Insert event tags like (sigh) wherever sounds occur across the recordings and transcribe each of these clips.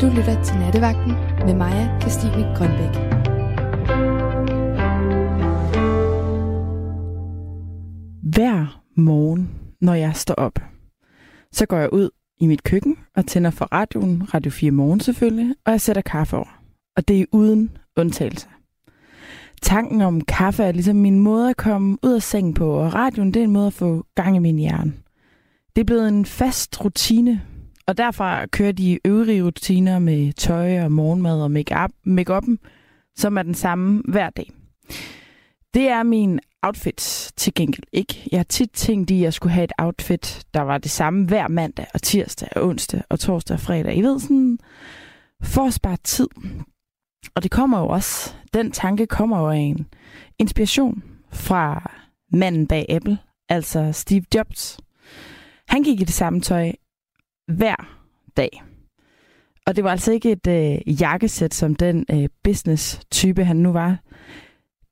Du lytter til Nattevagten med Maja Christine Grønbæk. Hver morgen, når jeg står op, så går jeg ud i mit køkken og tænder for radioen, Radio 4 Morgen selvfølgelig, og jeg sætter kaffe over. Og det er uden undtagelse. Tanken om kaffe er ligesom min måde at komme ud af sengen på, og radioen det er en måde at få gang i min hjerne. Det er blevet en fast rutine, og derfor kører de øvrige rutiner med tøj og morgenmad og make-up, make som er den samme hver dag. Det er min outfit til gengæld ikke. Jeg har tit tænkt i, at jeg skulle have et outfit, der var det samme hver mandag og tirsdag og onsdag og torsdag og fredag. I ved, sådan for at spare tid. Og det kommer jo også, den tanke kommer jo af en inspiration fra manden bag Apple, altså Steve Jobs. Han gik i det samme tøj hver dag. Og det var altså ikke et øh, jakkesæt som den øh, business-type, han nu var.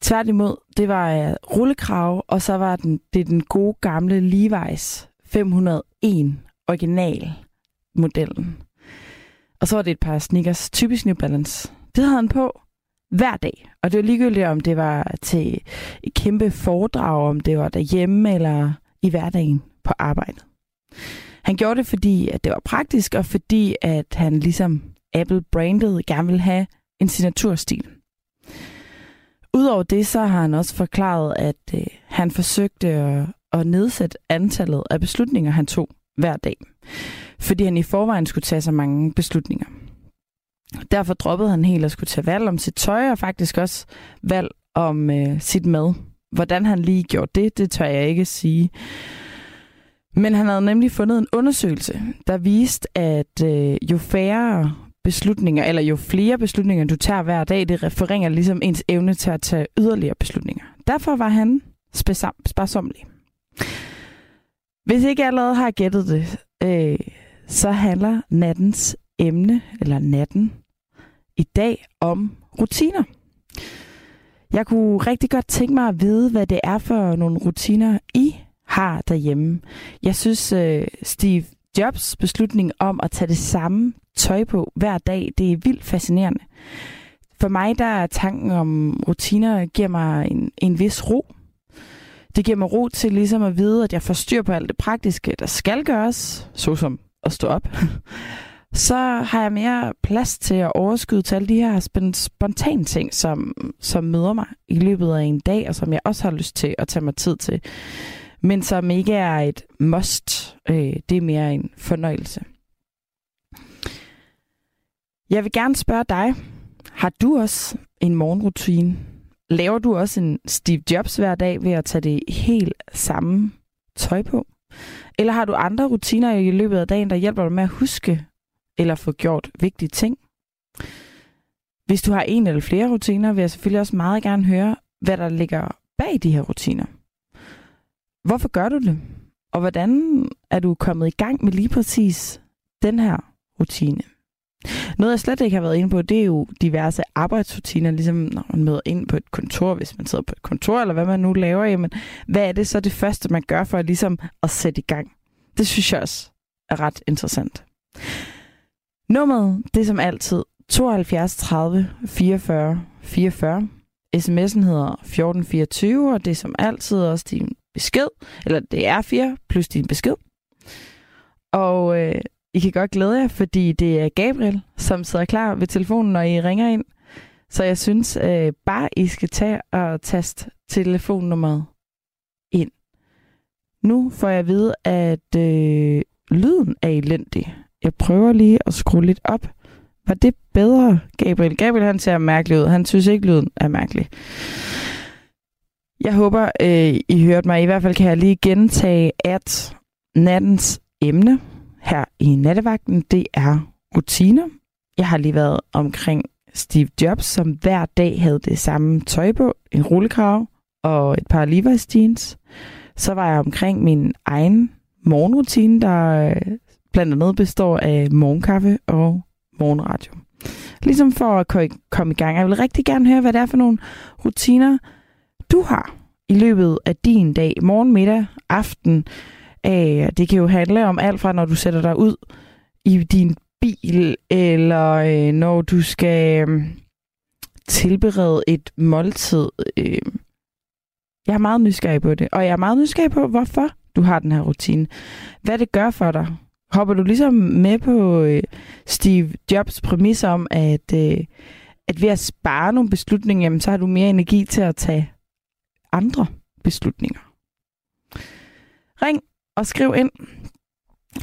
Tværtimod, det var øh, rullekrav, og så var den, det den gode gamle Levi's 501 original modellen. Og så var det et par sneakers, typisk New Balance. Det havde han på hver dag. Og det var ligegyldigt, om det var til et kæmpe foredrag, om det var derhjemme eller i hverdagen på arbejdet. Han gjorde det, fordi at det var praktisk, og fordi at han ligesom Apple branded gerne ville have en signaturstil. Udover det, så har han også forklaret, at øh, han forsøgte at, at nedsætte antallet af beslutninger, han tog hver dag. Fordi han i forvejen skulle tage så mange beslutninger. Derfor droppede han helt at skulle tage valg om sit tøj, og faktisk også valg om øh, sit mad. Hvordan han lige gjorde det, det tør jeg ikke sige. Men han havde nemlig fundet en undersøgelse, der viste, at øh, jo færre beslutninger, eller jo flere beslutninger du tager hver dag, det forringer ligesom ens evne til at tage yderligere beslutninger. Derfor var han sparsomlig. Hvis ikke allerede har gættet det, øh, så handler nattens emne, eller natten, i dag om rutiner. Jeg kunne rigtig godt tænke mig at vide, hvad det er for nogle rutiner, I har derhjemme. Jeg synes, øh, Steve Jobs beslutning om at tage det samme tøj på hver dag, det er vildt fascinerende. For mig der er tanken om rutiner giver mig en, en vis ro. Det giver mig ro til ligesom at vide, at jeg får styr på alt det praktiske, der skal gøres, såsom at stå op. (laughs) Så har jeg mere plads til at overskyde til alle de her spontane ting, som, som møder mig i løbet af en dag, og som jeg også har lyst til at tage mig tid til men som ikke er et must. Øh, det er mere en fornøjelse. Jeg vil gerne spørge dig, har du også en morgenrutine? Laver du også en Steve Jobs hver dag ved at tage det helt samme tøj på? Eller har du andre rutiner i løbet af dagen, der hjælper dig med at huske eller få gjort vigtige ting? Hvis du har en eller flere rutiner, vil jeg selvfølgelig også meget gerne høre, hvad der ligger bag de her rutiner. Hvorfor gør du det? Og hvordan er du kommet i gang med lige præcis den her rutine? Noget, jeg slet ikke har været inde på, det er jo diverse arbejdsrutiner, ligesom når man møder ind på et kontor, hvis man sidder på et kontor, eller hvad man nu laver, jamen, hvad er det så det første, man gør for at, ligesom at sætte i gang? Det synes jeg også er ret interessant. Nummeret, det er som altid 72 30 44 44. SMS'en hedder 1424, og det er som altid også din besked, eller det er fire plus din besked. Og øh, I kan godt glæde jer, fordi det er Gabriel, som sidder klar ved telefonen, når I ringer ind. Så jeg synes øh, bare, I skal tage og taste telefonnummeret ind. Nu får jeg at vide, at øh, lyden er elendig. Jeg prøver lige at skrue lidt op. Var det bedre, Gabriel? Gabriel han ser mærkelig ud. Han synes ikke, lyden er mærkelig. Jeg håber, øh, I hørte mig. I hvert fald kan jeg lige gentage, at nattens emne her i nattevagten, det er rutiner. Jeg har lige været omkring Steve Jobs, som hver dag havde det samme tøj på, en rullekrav og et par Levi's jeans. Så var jeg omkring min egen morgenrutine, der øh, blandt andet består af morgenkaffe og morgenradio. Ligesom for at komme i gang. Jeg vil rigtig gerne høre, hvad det er for nogle rutiner, du har i løbet af din dag, morgen, middag, aften. Øh, det kan jo handle om alt fra, når du sætter dig ud i din bil, eller øh, når du skal øh, tilberede et måltid. Øh, jeg er meget nysgerrig på det, og jeg er meget nysgerrig på, hvorfor du har den her rutine. Hvad det gør for dig. Hopper du ligesom med på øh, Steve Jobs præmis om, at, øh, at ved at spare nogle beslutninger, jamen, så har du mere energi til at tage andre beslutninger. Ring og skriv ind.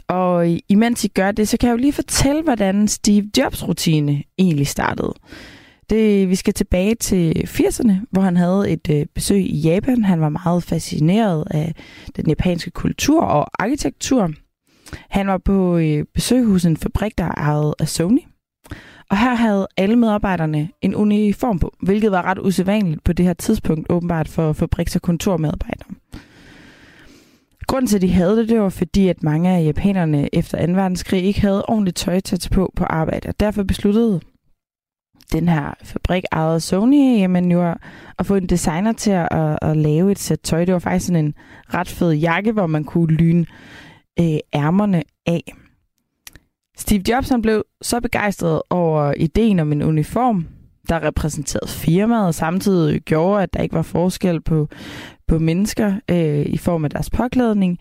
Og imens I gør det, så kan jeg jo lige fortælle, hvordan Steve Jobs rutine egentlig startede. Det, vi skal tilbage til 80'erne, hvor han havde et øh, besøg i Japan. Han var meget fascineret af den japanske kultur og arkitektur. Han var på øh, besøg hos en fabrik, der er ejet af Sony. Og her havde alle medarbejderne en uniform på, hvilket var ret usædvanligt på det her tidspunkt, åbenbart for fabriks- og kontormedarbejdere. Grunden til, at de havde det, det var fordi, at mange af japanerne efter 2. verdenskrig ikke havde ordentligt tøj til at tage på på arbejde. Derfor besluttede den her fabrik ejede Sony, jamen jo at få en designer til at, at, at lave et sæt tøj. Det var faktisk sådan en ret fed jakke, hvor man kunne lyne øh, ærmerne af. Steve Jobs han blev så begejstret over ideen om en uniform, der repræsenterede firmaet, og samtidig gjorde, at der ikke var forskel på, på mennesker øh, i form af deres påklædning,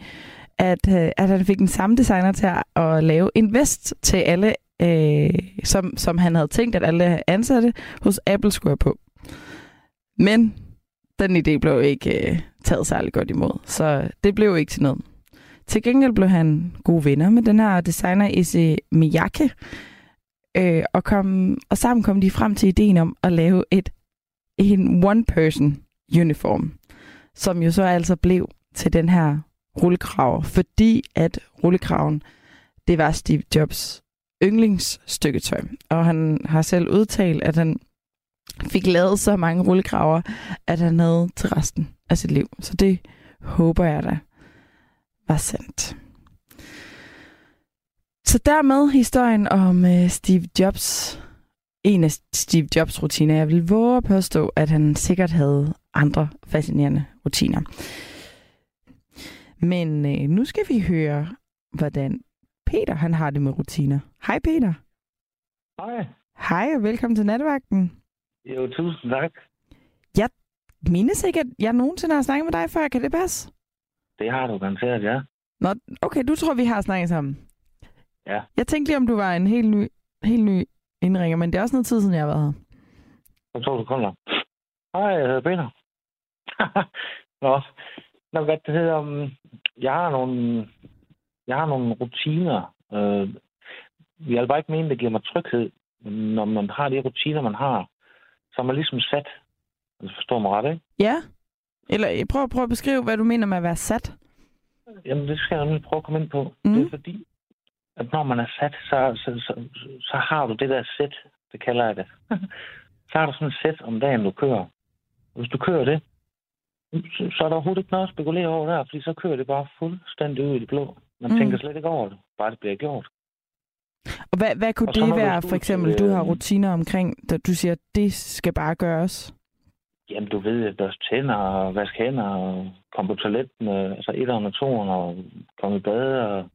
at, øh, at han fik den samme designer til at, at lave en vest til alle, øh, som, som han havde tænkt, at alle ansatte hos Apple skulle have på. Men den idé blev ikke øh, taget særlig godt imod, så det blev ikke til noget. Til gengæld blev han gode venner med den her designer Issey Miyake, øh, og, kom, og sammen kom de frem til ideen om at lave et en one-person uniform, som jo så altså blev til den her rullekrav, fordi at rullekraven, det var Steve Jobs yndlingsstykketøj. Og han har selv udtalt, at han fik lavet så mange rullekraver, at han havde til resten af sit liv. Så det håber jeg da var sandt. Så dermed historien om uh, Steve Jobs. En af Steve Jobs rutiner. Jeg vil våge at påstå, at han sikkert havde andre fascinerende rutiner. Men uh, nu skal vi høre, hvordan Peter han har det med rutiner. Hej Peter. Hej. Hej og velkommen til nattevagten. Jo, tusind tak. Jeg mindes ikke, at jeg nogensinde har snakket med dig før. Kan det passe? Det har du garanteret, ja. Nå, okay, du tror, vi har snakket sammen. Ja. Jeg tænkte lige, om du var en helt ny, helt ny indringer, men det er også noget tid siden, jeg har været her. Så to sekunder. Hej, jeg hedder Peter. (laughs) Nå, Nå, hvad det hedder, um, jeg har nogle, jeg har nogle rutiner. Øh, jeg vil bare ikke mene, det giver mig tryghed, når man har de rutiner, man har, så er man ligesom sat. Altså, forstår mig ret, ikke? Ja. Eller prøv, prøv at beskrive, hvad du mener med at være sat. Jamen, det skal jeg nu prøve at komme ind på. Mm. Det er fordi, at når man er sat, så, så, så, så har du det der sæt, det kalder jeg det. (laughs) så har du sådan et sæt om dagen, du kører. Hvis du kører det, så, er der overhovedet ikke noget at spekulere over der, fordi så kører det bare fuldstændig ud i det blå. Man Mm. tænker slet ikke over det, bare det bliver gjort. Og hvad, hvad kunne Og det være, for eksempel, du har øh, rutiner omkring, da du siger, at det skal bare gøres? Jamen, du ved, at børste tænder og vaske hænder og komme på toiletten, øh, altså et og toren og komme i bad og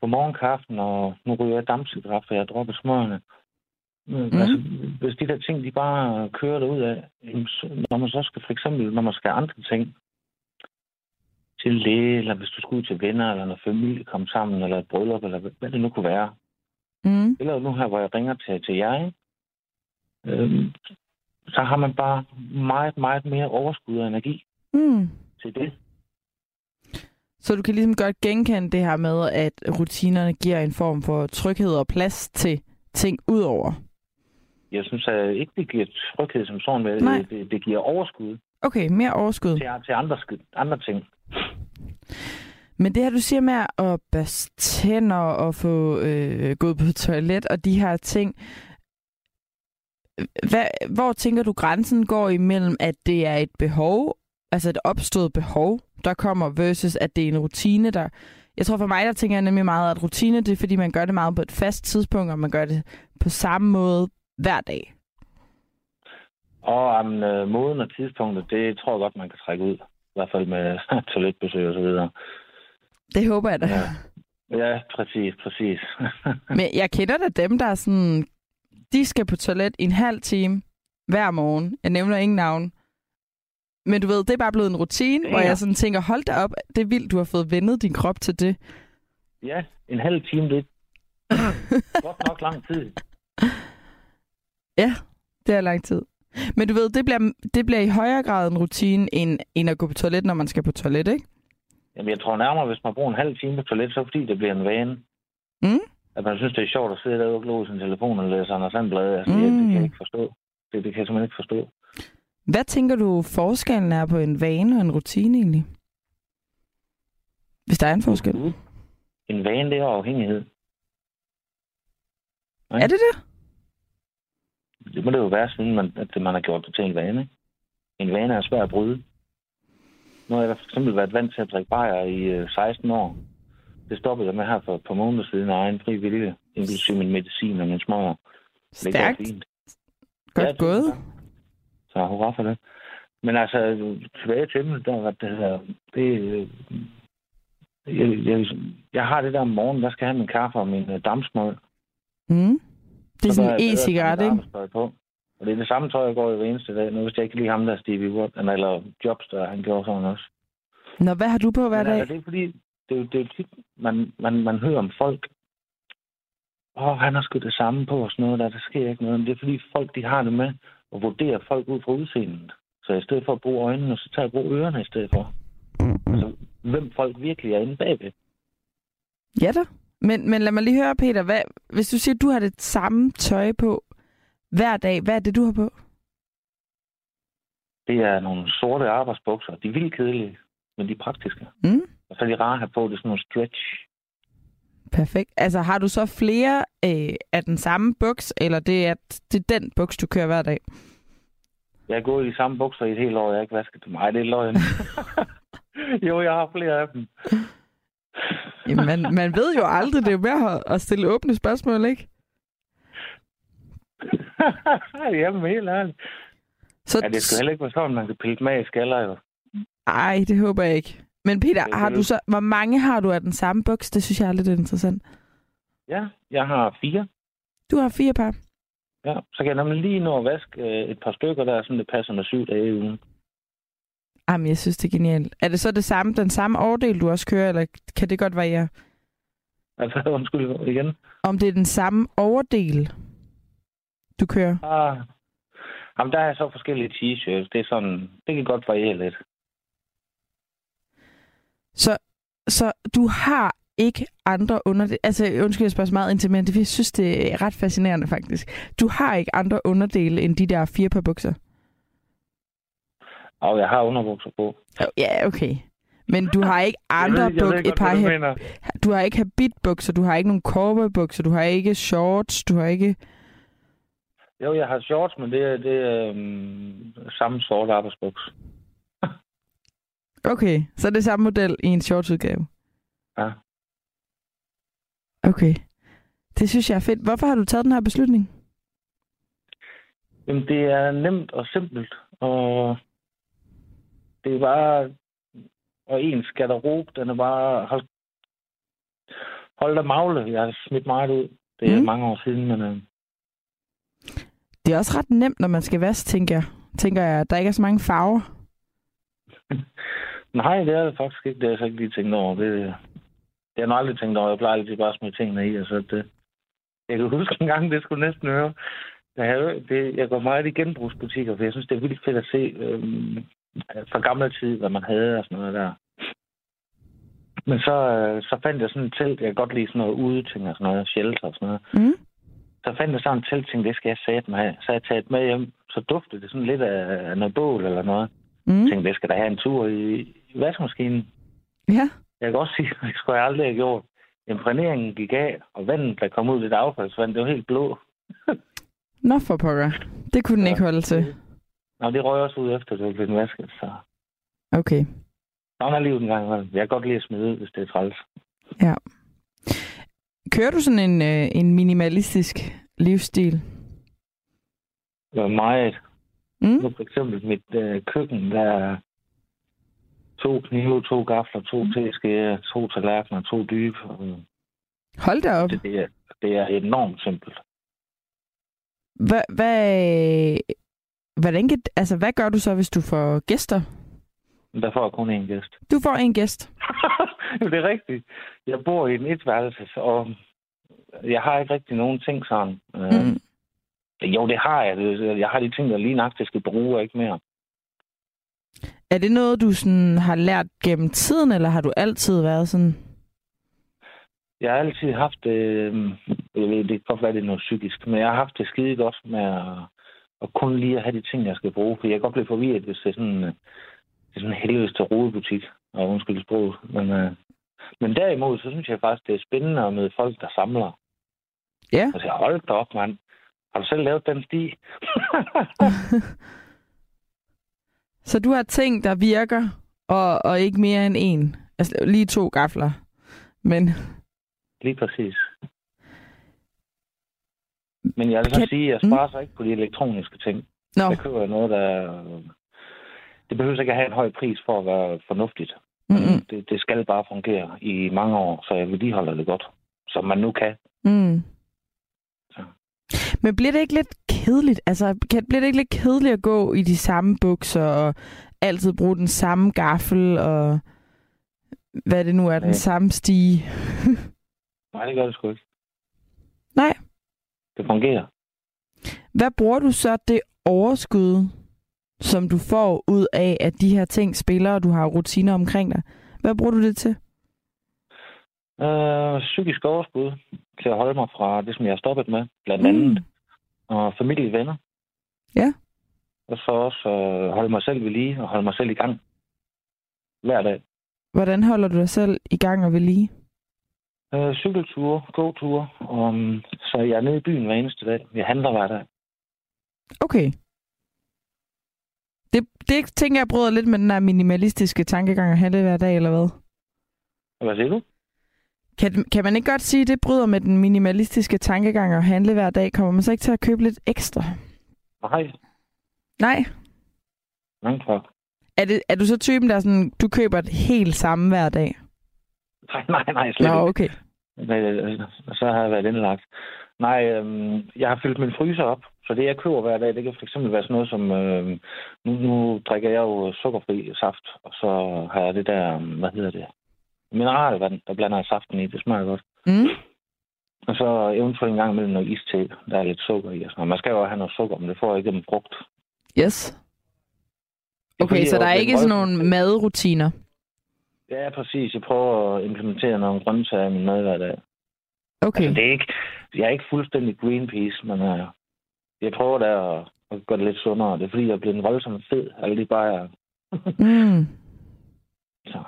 på morgenkaffen, og nu ryger jeg dampcigaret, for jeg har droppet smørene. Mm. Mhm. Altså, hvis de der ting, de bare kører derud af, når man så skal for eksempel, når man skal andre ting, til læge, eller hvis du skal ud til venner, eller når familie kommer sammen, eller et bryllup, eller hvad hvad det nu kunne være. Mm. Eller nu her, hvor jeg ringer til, til jer, ikke? øhm, så har man bare meget, meget mere overskud og energi Mm. til det. Så du kan ligesom godt genkende det her med, at rutinerne giver en form for tryghed og plads til ting udover. Jeg synes at ikke, det giver tryghed som sådan, men det, det, det giver overskud Okay, mere overskud. til, til andre, andre ting. Men det her, du siger med at børste tænder og få øh, gået på toilet og de her ting, hvad, hvor tænker du grænsen går imellem, at det er et behov, altså et opstået behov, der kommer, versus at det er en rutine, der... Jeg tror for mig, der tænker jeg nemlig meget, at rutine, det er fordi, man gør det meget på et fast tidspunkt, og man gør det på samme måde hver dag. Og um, øh, moden og tidspunktet, det tror jeg godt, man kan trække ud. I hvert fald med (laughs) toiletbesøg og så videre. Det håber jeg da. Ja. Ja, præcis, præcis. (laughs) Men jeg kender da dem, der er sådan, de skal på toilet i en halv time hver morgen. Jeg nævner ingen navn. Men du ved, det er bare blevet en rutine, ja. hvor jeg sådan tænker, hold da op, det er vildt, du har fået vendet din krop til det. Ja, en halv time, det er (laughs) godt nok lang tid. Ja, det er lang tid. Men du ved, det bliver, det bliver i højere grad en rutine, end, end at gå på toilet, når man skal på toilet, ikke? Jamen, jeg tror nærmere, hvis man bruger en halv time på toilet, så fordi, det bliver en vane. Mm? At man synes, det er sjovt at sidde der og glo sin telefon og læse Anders Sandblad. Altså, mm. det, det kan jeg ikke forstå. Det, det kan jeg simpelthen ikke forstå. Hvad tænker du, forskellen er på en vane og en rutine egentlig? Hvis der er en forskel. En vane, det er afhængighed. Nej? Er det det? Det må det jo være, siden man, at man har gjort det til en vane. Ikke? En vane er svær at bryde. Nu har jeg for eksempel været vant til at drikke bajer i øh, 16 år. Det stoppede jeg med her for et par måneder siden af egen fri vilje, inklusive min medicin og min smøger. Stærkt. Godt ja, gået. Så hurra for det. Men altså, tilbage til emnet, der var det her, det, øh, jeg, jeg, jeg har det der om morgenen, der skal jeg have min kaffe og min uh, dammsmøg. Mm. Det er sådan en e-cigaret, ikke? På. Og det er det samme tøj, jeg går i hver eneste dag. Nu hvis jeg ikke lige ham, der Stevie Wonder, eller Jobs, der han gjorde sådan også. Nå, hvad har du på hver Men, dag? Altså, det er fordi, det er, det er tit, man, man, man hører om folk. Åh, oh, han har sgu det samme på og sådan noget, der, der sker ikke noget. Men det er fordi folk, de har det med at vurdere folk ud fra udseendet. Så i stedet for at bruge øjnene, så tager jeg bruge ørerne i stedet for. Altså, hvem folk virkelig er inde bagved. Ja da. Men, men lad mig lige høre, Peter. Hvad, hvis du siger, at du har det samme tøj på hver dag, hvad er det, du har på? Det er nogle sorte arbejdsbukser. De er vildt kedelige, men de er praktiske. Mm. Og så er de rare at have på. Det sådan nogle stretch. Perfekt. Altså har du så flere øh, af den samme buks, eller det er, det er den buks, du kører hver dag? Jeg har gået i de samme bukser i et helt år. Jeg har ikke vasket dem. Nej, det er løgn. (laughs) jo, jeg har flere af dem. Jamen, man, man ved jo aldrig, det er jo med at stille åbne spørgsmål, ikke? (laughs) Jamen, helt ærligt. Så... Ja, det skal heller ikke være sådan, man kan pille med i skaller, jo. Ej, det håber jeg ikke. Men Peter, det har du så, hvor mange har du af den samme buks? Det synes jeg er lidt interessant. Ja, jeg har fire. Du har fire par? Ja, så kan jeg nemlig lige nå at vaske øh, et par stykker der, så det passer med syv dage i ugen. Jamen, jeg synes, det er genialt. Er det så det samme, den samme overdel, du også kører, eller kan det godt variere? Altså, (laughs) undskyld igen. Om det er den samme overdel, du kører? Ah, jamen, der er så forskellige t-shirts. Det er sådan, det kan godt variere lidt. Så, så du har ikke andre underdele... Altså, undskyld, jeg spørger så meget ind til, men jeg synes, det er ret fascinerende faktisk. Du har ikke andre underdele end de der fire par bukser? Og jeg har underbukser på. Ja, okay. Men du har ikke andre bukser, et par ha- du har ikke habitbukser, du har ikke nogen cowboybukser, du har ikke shorts, du har ikke... Jo, jeg har shorts, men det er, det er um, samme sort arbejdsbuks. Okay, så er det samme model i en shortsudgave? Ja. Okay. Det synes jeg er fedt. Hvorfor har du taget den her beslutning? Jamen, det er nemt og simpelt, og det er bare... Og ens garderobe, den er bare... Hold, hold da magle. Jeg har smidt meget ud. Det er mm. mange år siden, men... Øh... Det er også ret nemt, når man skal vaske, tænker jeg. Tænker jeg, at der ikke er så mange farver. (laughs) Nej, det er det faktisk ikke. Det har jeg så ikke lige tænkt over. Det, det har jeg aldrig tænkt over. Jeg plejer altid bare at smide tingene i, og så det... Jeg kan (laughs) huske en gang, det skulle næsten høre. Jeg, det, jeg går meget i genbrugsbutikker, for jeg synes, det er vildt fedt at se øhm, fra gamle tid, hvad man havde og sådan noget der. Men så, øh, så fandt jeg sådan et telt, jeg kan godt lide sådan noget udeting og sådan noget, shelter og sådan noget. Mm. Så fandt jeg sådan et telt, tænkte, det skal jeg sætte med. Så jeg taget med hjem, så duftede det sådan lidt af noget bål eller noget. Mm. Jeg tænkte, det skal da have en tur i, vaskemaskinen. Ja. Jeg kan også sige, at (laughs) det skulle jeg aldrig have gjort. Imprægneringen gik af, og vandet, der kom ud i det affaldsvand, det var helt blå. Nå for pokker. Det kunne den ja. ikke holde til. Nå, det røg også ud efter, det blev vasket, så... Okay. Sådan er livet en gang. Jeg kan godt lide at smide ud, hvis det er træls. Ja. Kører du sådan en, øh, en minimalistisk livsstil? Ja, meget. Mm. Nu for eksempel mit øh, køkken, der er to knive, to gafler, to mm. teskære, to tallerkener, to dybe, Hold da op. Det, det, er, det er enormt simpelt. Hvad, hvad, hvordan, kan- altså, hvad gør du så, hvis du får gæster? Der får jeg kun én gæst. Du får en gæst. (laughs) det er rigtigt. Jeg bor i en etværelse, og jeg har ikke rigtig nogen ting sådan. Mm. Jo, det har jeg. Det- Jeg har de ting, der lige nok skal bruge, ikke mere. Er det noget, du sådan har lært gennem tiden, eller har du altid været sådan? Jeg har altid haft det, øh, jeg ved, det kan godt være, det er noget psykisk, men jeg har haft det skide godt med at, at kun lige at have de ting, jeg skal bruge. For jeg kan godt blive forvirret, hvis det er sådan, øh, det er sådan en helvedes til rodebutik, og undskyld sproget. Men, øh, men derimod, så synes jeg faktisk, det er spændende med folk, der samler. Ja. Og siger, hold da op, mand. Har du selv lavet den sti? (laughs) Så du har ting, der virker, og, og ikke mere end en. Altså lige to gafler. Men Lige præcis. Men jeg vil så Kan- sige, at jeg sparer sig ikke på de elektroniske ting. nå, Jeg køber noget, der... Det behøver ikke at have en høj pris for at være fornuftigt. mm, Det, det skal bare fungere i mange år, så jeg vedligeholder det godt, som man nu kan. mm. Men bliver det ikke lidt kedeligt? Altså, kan, bliver det ikke lidt kedeligt at gå i de samme bukser, og altid bruge den samme gaffel, og hvad det nu er, den Ja. samme stige? (laughs) Nej, det gør det sgu ikke. Nej. Det fungerer. Hvad bruger du så det overskud, som du får ud af, at de her ting spiller, og du har rutiner omkring dig? Hvad bruger du det til? Øh, psykisk overskud til at holde mig fra det, som jeg har stoppet med, blandt andet. Mm. Og familie, venner. Ja. Og så også øh, holde mig selv ved lige og holde mig selv i gang. Hver dag. Hvordan holder du dig selv i gang og ved lige? Øh, cykelture, gåture. Um, så jeg er nede i byen hver eneste dag. Jeg handler hver dag. Okay. Det, det tænker jeg bryder lidt med den der minimalistiske tankegang at handle hver dag, eller hvad? Hvad siger du? Kan, kan man ikke godt sige, at det bryder med den minimalistiske tankegang at handle hver dag? Kommer man så ikke til at købe lidt ekstra? Nej, Nej. langt fra. Er, det, er du så typen, der er sådan, du køber det helt samme hver dag? Nej, nej, nej, slet Nå, ikke. okay. Øh, så har jeg været indlagt. Nej, øhm, jeg har fyldt min fryser op, så det jeg køber hver dag, det kan fx være sådan noget som, øh, nu, nu drikker jeg jo sukkerfri saft, og så har jeg det der, hvad hedder det, mineralvand, der blander jeg saften i, det smager godt. Mm. Og så eventuelt en gang imellem noget iste, der er lidt sukker i. Og sådan. Man skal jo have noget sukker, men det får jeg ikke gennem frugt. Yes. Okay, så der er ikke sådan nogle madrutiner? Ja, præcis. Jeg prøver at implementere nogle grøntsager i min mad hver dag. Okay. Altså, det er ikke, jeg er ikke fuldstændig Greenpeace, men uh, jeg prøver da at, at gøre det lidt sundere. Det er fordi, jeg er blevet voldsomt fed. Alle de bare Mm. (laughs) så.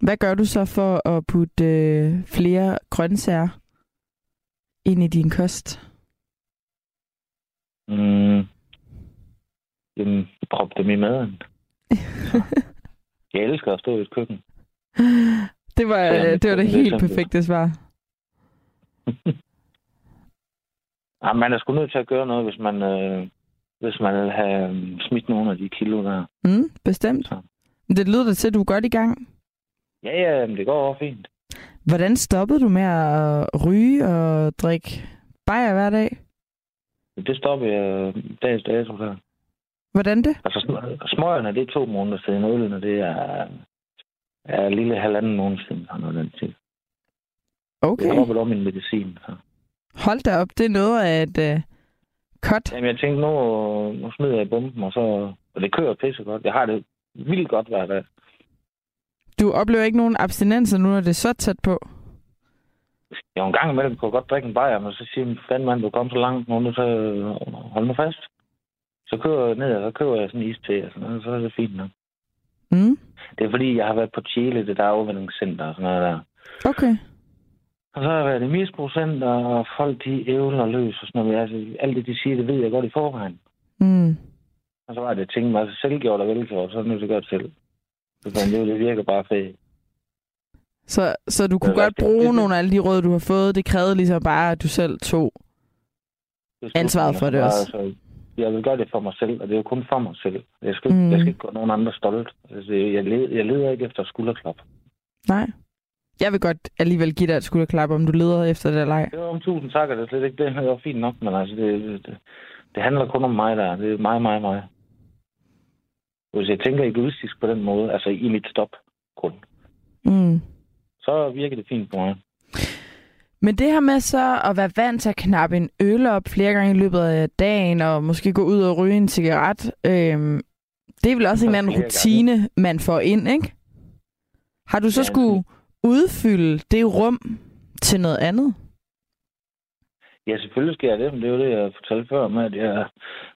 Hvad gør du så for at putte øh, flere grøntsager ind i din kost? Mm, jamen, prop dem i maden. (laughs) Jeg elsker at stå i et køkken. Det var, Ja, øh, det, var det helt perfekte svar. Ja, (laughs) man er sgu nødt til at gøre noget, hvis man, øh, hvis man vil have øh, smidt nogle af de kilo der. Mm, bestemt. Så. Det lyder da til, at du er godt i gang. Ja, ja, det går over fint. Hvordan stoppede du med at ryge og drikke bajer hver dag? Det stopper jeg øh, dags dato der. Hvordan det? Altså, sm- smøgerne, det er to måneder siden. Ølene, det er, er en lille halvanden måned siden. Sådan noget den tid. Okay. Jeg droppede om min medicin. Så. Hold da op, det er noget af et uh, cut. Jamen, jeg tænkte, nu, nu smider jeg bomben, og så... Og det kører pisse godt. Jeg har det vildt godt hver dag. Du oplever ikke nogen abstinenser nu, når det er så tæt på? Jo, en gang imellem kunne jeg godt drikke en bajer, men så siger min fanden mand, du kom så langt, nu så hold nu fast. Så kører jeg ned, og så køber jeg sådan en iste og sådan noget, så er det fint nok. Mm. Det er fordi, jeg har været på Chile, det der afvendingscenter og sådan noget der. Okay. Og så har jeg været i misbrugscenter, og folk de ævler løs og sådan noget. Altså, alt det, de siger, det ved jeg godt i forvejen. Mm. Og så var det, jeg tænkte mig, altså selvgjort og velgjort, så er det nødt til at gøre det selv. Jeg ud, det virker bare fedt. Så, så du kunne Det godt bruge Det- nogle af alle de råd, du har fået. Det krævede ligesom bare, at du selv tog. Det Ansvaret for det også. Altså, jeg vil gøre det for mig selv, og det er jo kun for mig selv. Jeg skal, Mm. jeg skal ikke gøre nogen andre stolt. Altså, jeg, leder, jeg leder ikke efter skulderklap. Nej. Jeg vil godt alligevel give dig et skulderklap, om du leder efter det eller ej. Det var om tusind tak, det er slet ikke det. Det var fint nok, men altså, det, det, det, det handler kun om mig der. Det er mig, mig, mig. Hvis jeg tænker egoistisk på den måde, altså i mit stop kun, Mm. så virker det fint på mig. Men det her med så at være vant til at knappe en øl op flere gange i løbet af dagen, og måske gå ud og ryge en cigaret, øhm, det er vel også en eller anden rutine, man får ind, ikke? Har du så Ja, skulle udfylde det rum til noget andet? Ja, selvfølgelig skal jeg det, men det er jo det, jeg fortalte før med, at jeg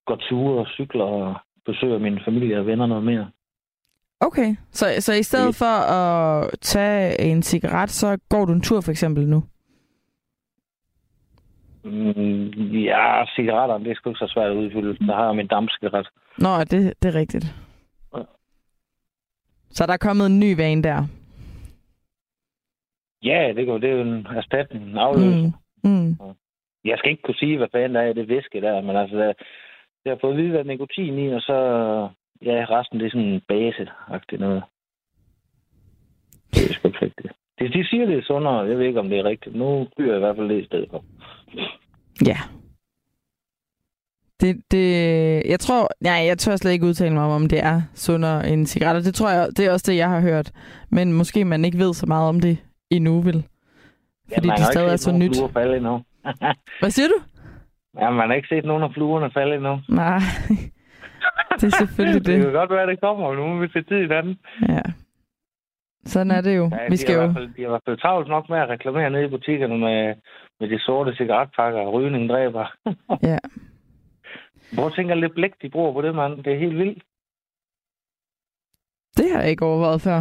går ture og cykler og besøger min familie og venner noget mere. Okay, så, så i stedet Det- for at tage en cigaret, så går du en tur for eksempel nu? Mm, ja, cigaretterne, det er sgu ikke så svært at udfylde. Der har jeg min dampcigaret. Nå, det, det er rigtigt. Ja. Så der er kommet en ny vane der. Ja, det, går, det er jo en erstatning, en afløser. Mm. Mm. Jeg skal ikke kunne sige, hvad fanden der er i det væske der, men altså, det har fået at vide, hvad nikotin i, og så, ja, resten det er sådan base-agtigt noget. Det er sgu ikke rigtigt. De, de siger, det er sundere. Jeg ved ikke, om det er rigtigt. Nu byder jeg i hvert fald det i stedet for. Ja. Det, det, jeg tror, nej, jeg tør slet ikke udtale mig om, om det er sundere end cigaretter. Det tror jeg, det er også det, jeg har hørt. Men måske man ikke ved så meget om det endnu, vel? Fordi man det stadig er så nyt. Falde endnu. Hvad siger du? Ja, man har ikke set nogen af fluerne falde endnu. Nej, (laughs) det er selvfølgelig Det det. kan godt være, det kommer. Nu må vi se tid i den. Ja. Sådan er det jo. Ja, Vi skal jo... fald, de har i hvert fald travlt nok med at reklamere nede i butikkerne med, med de sorte cigaretpakker. Rygning dræber. (laughs) Ja. Hvor tænker lidt blæk, de bruger på det, mand? Det er helt vildt. Det har jeg ikke overvejet før.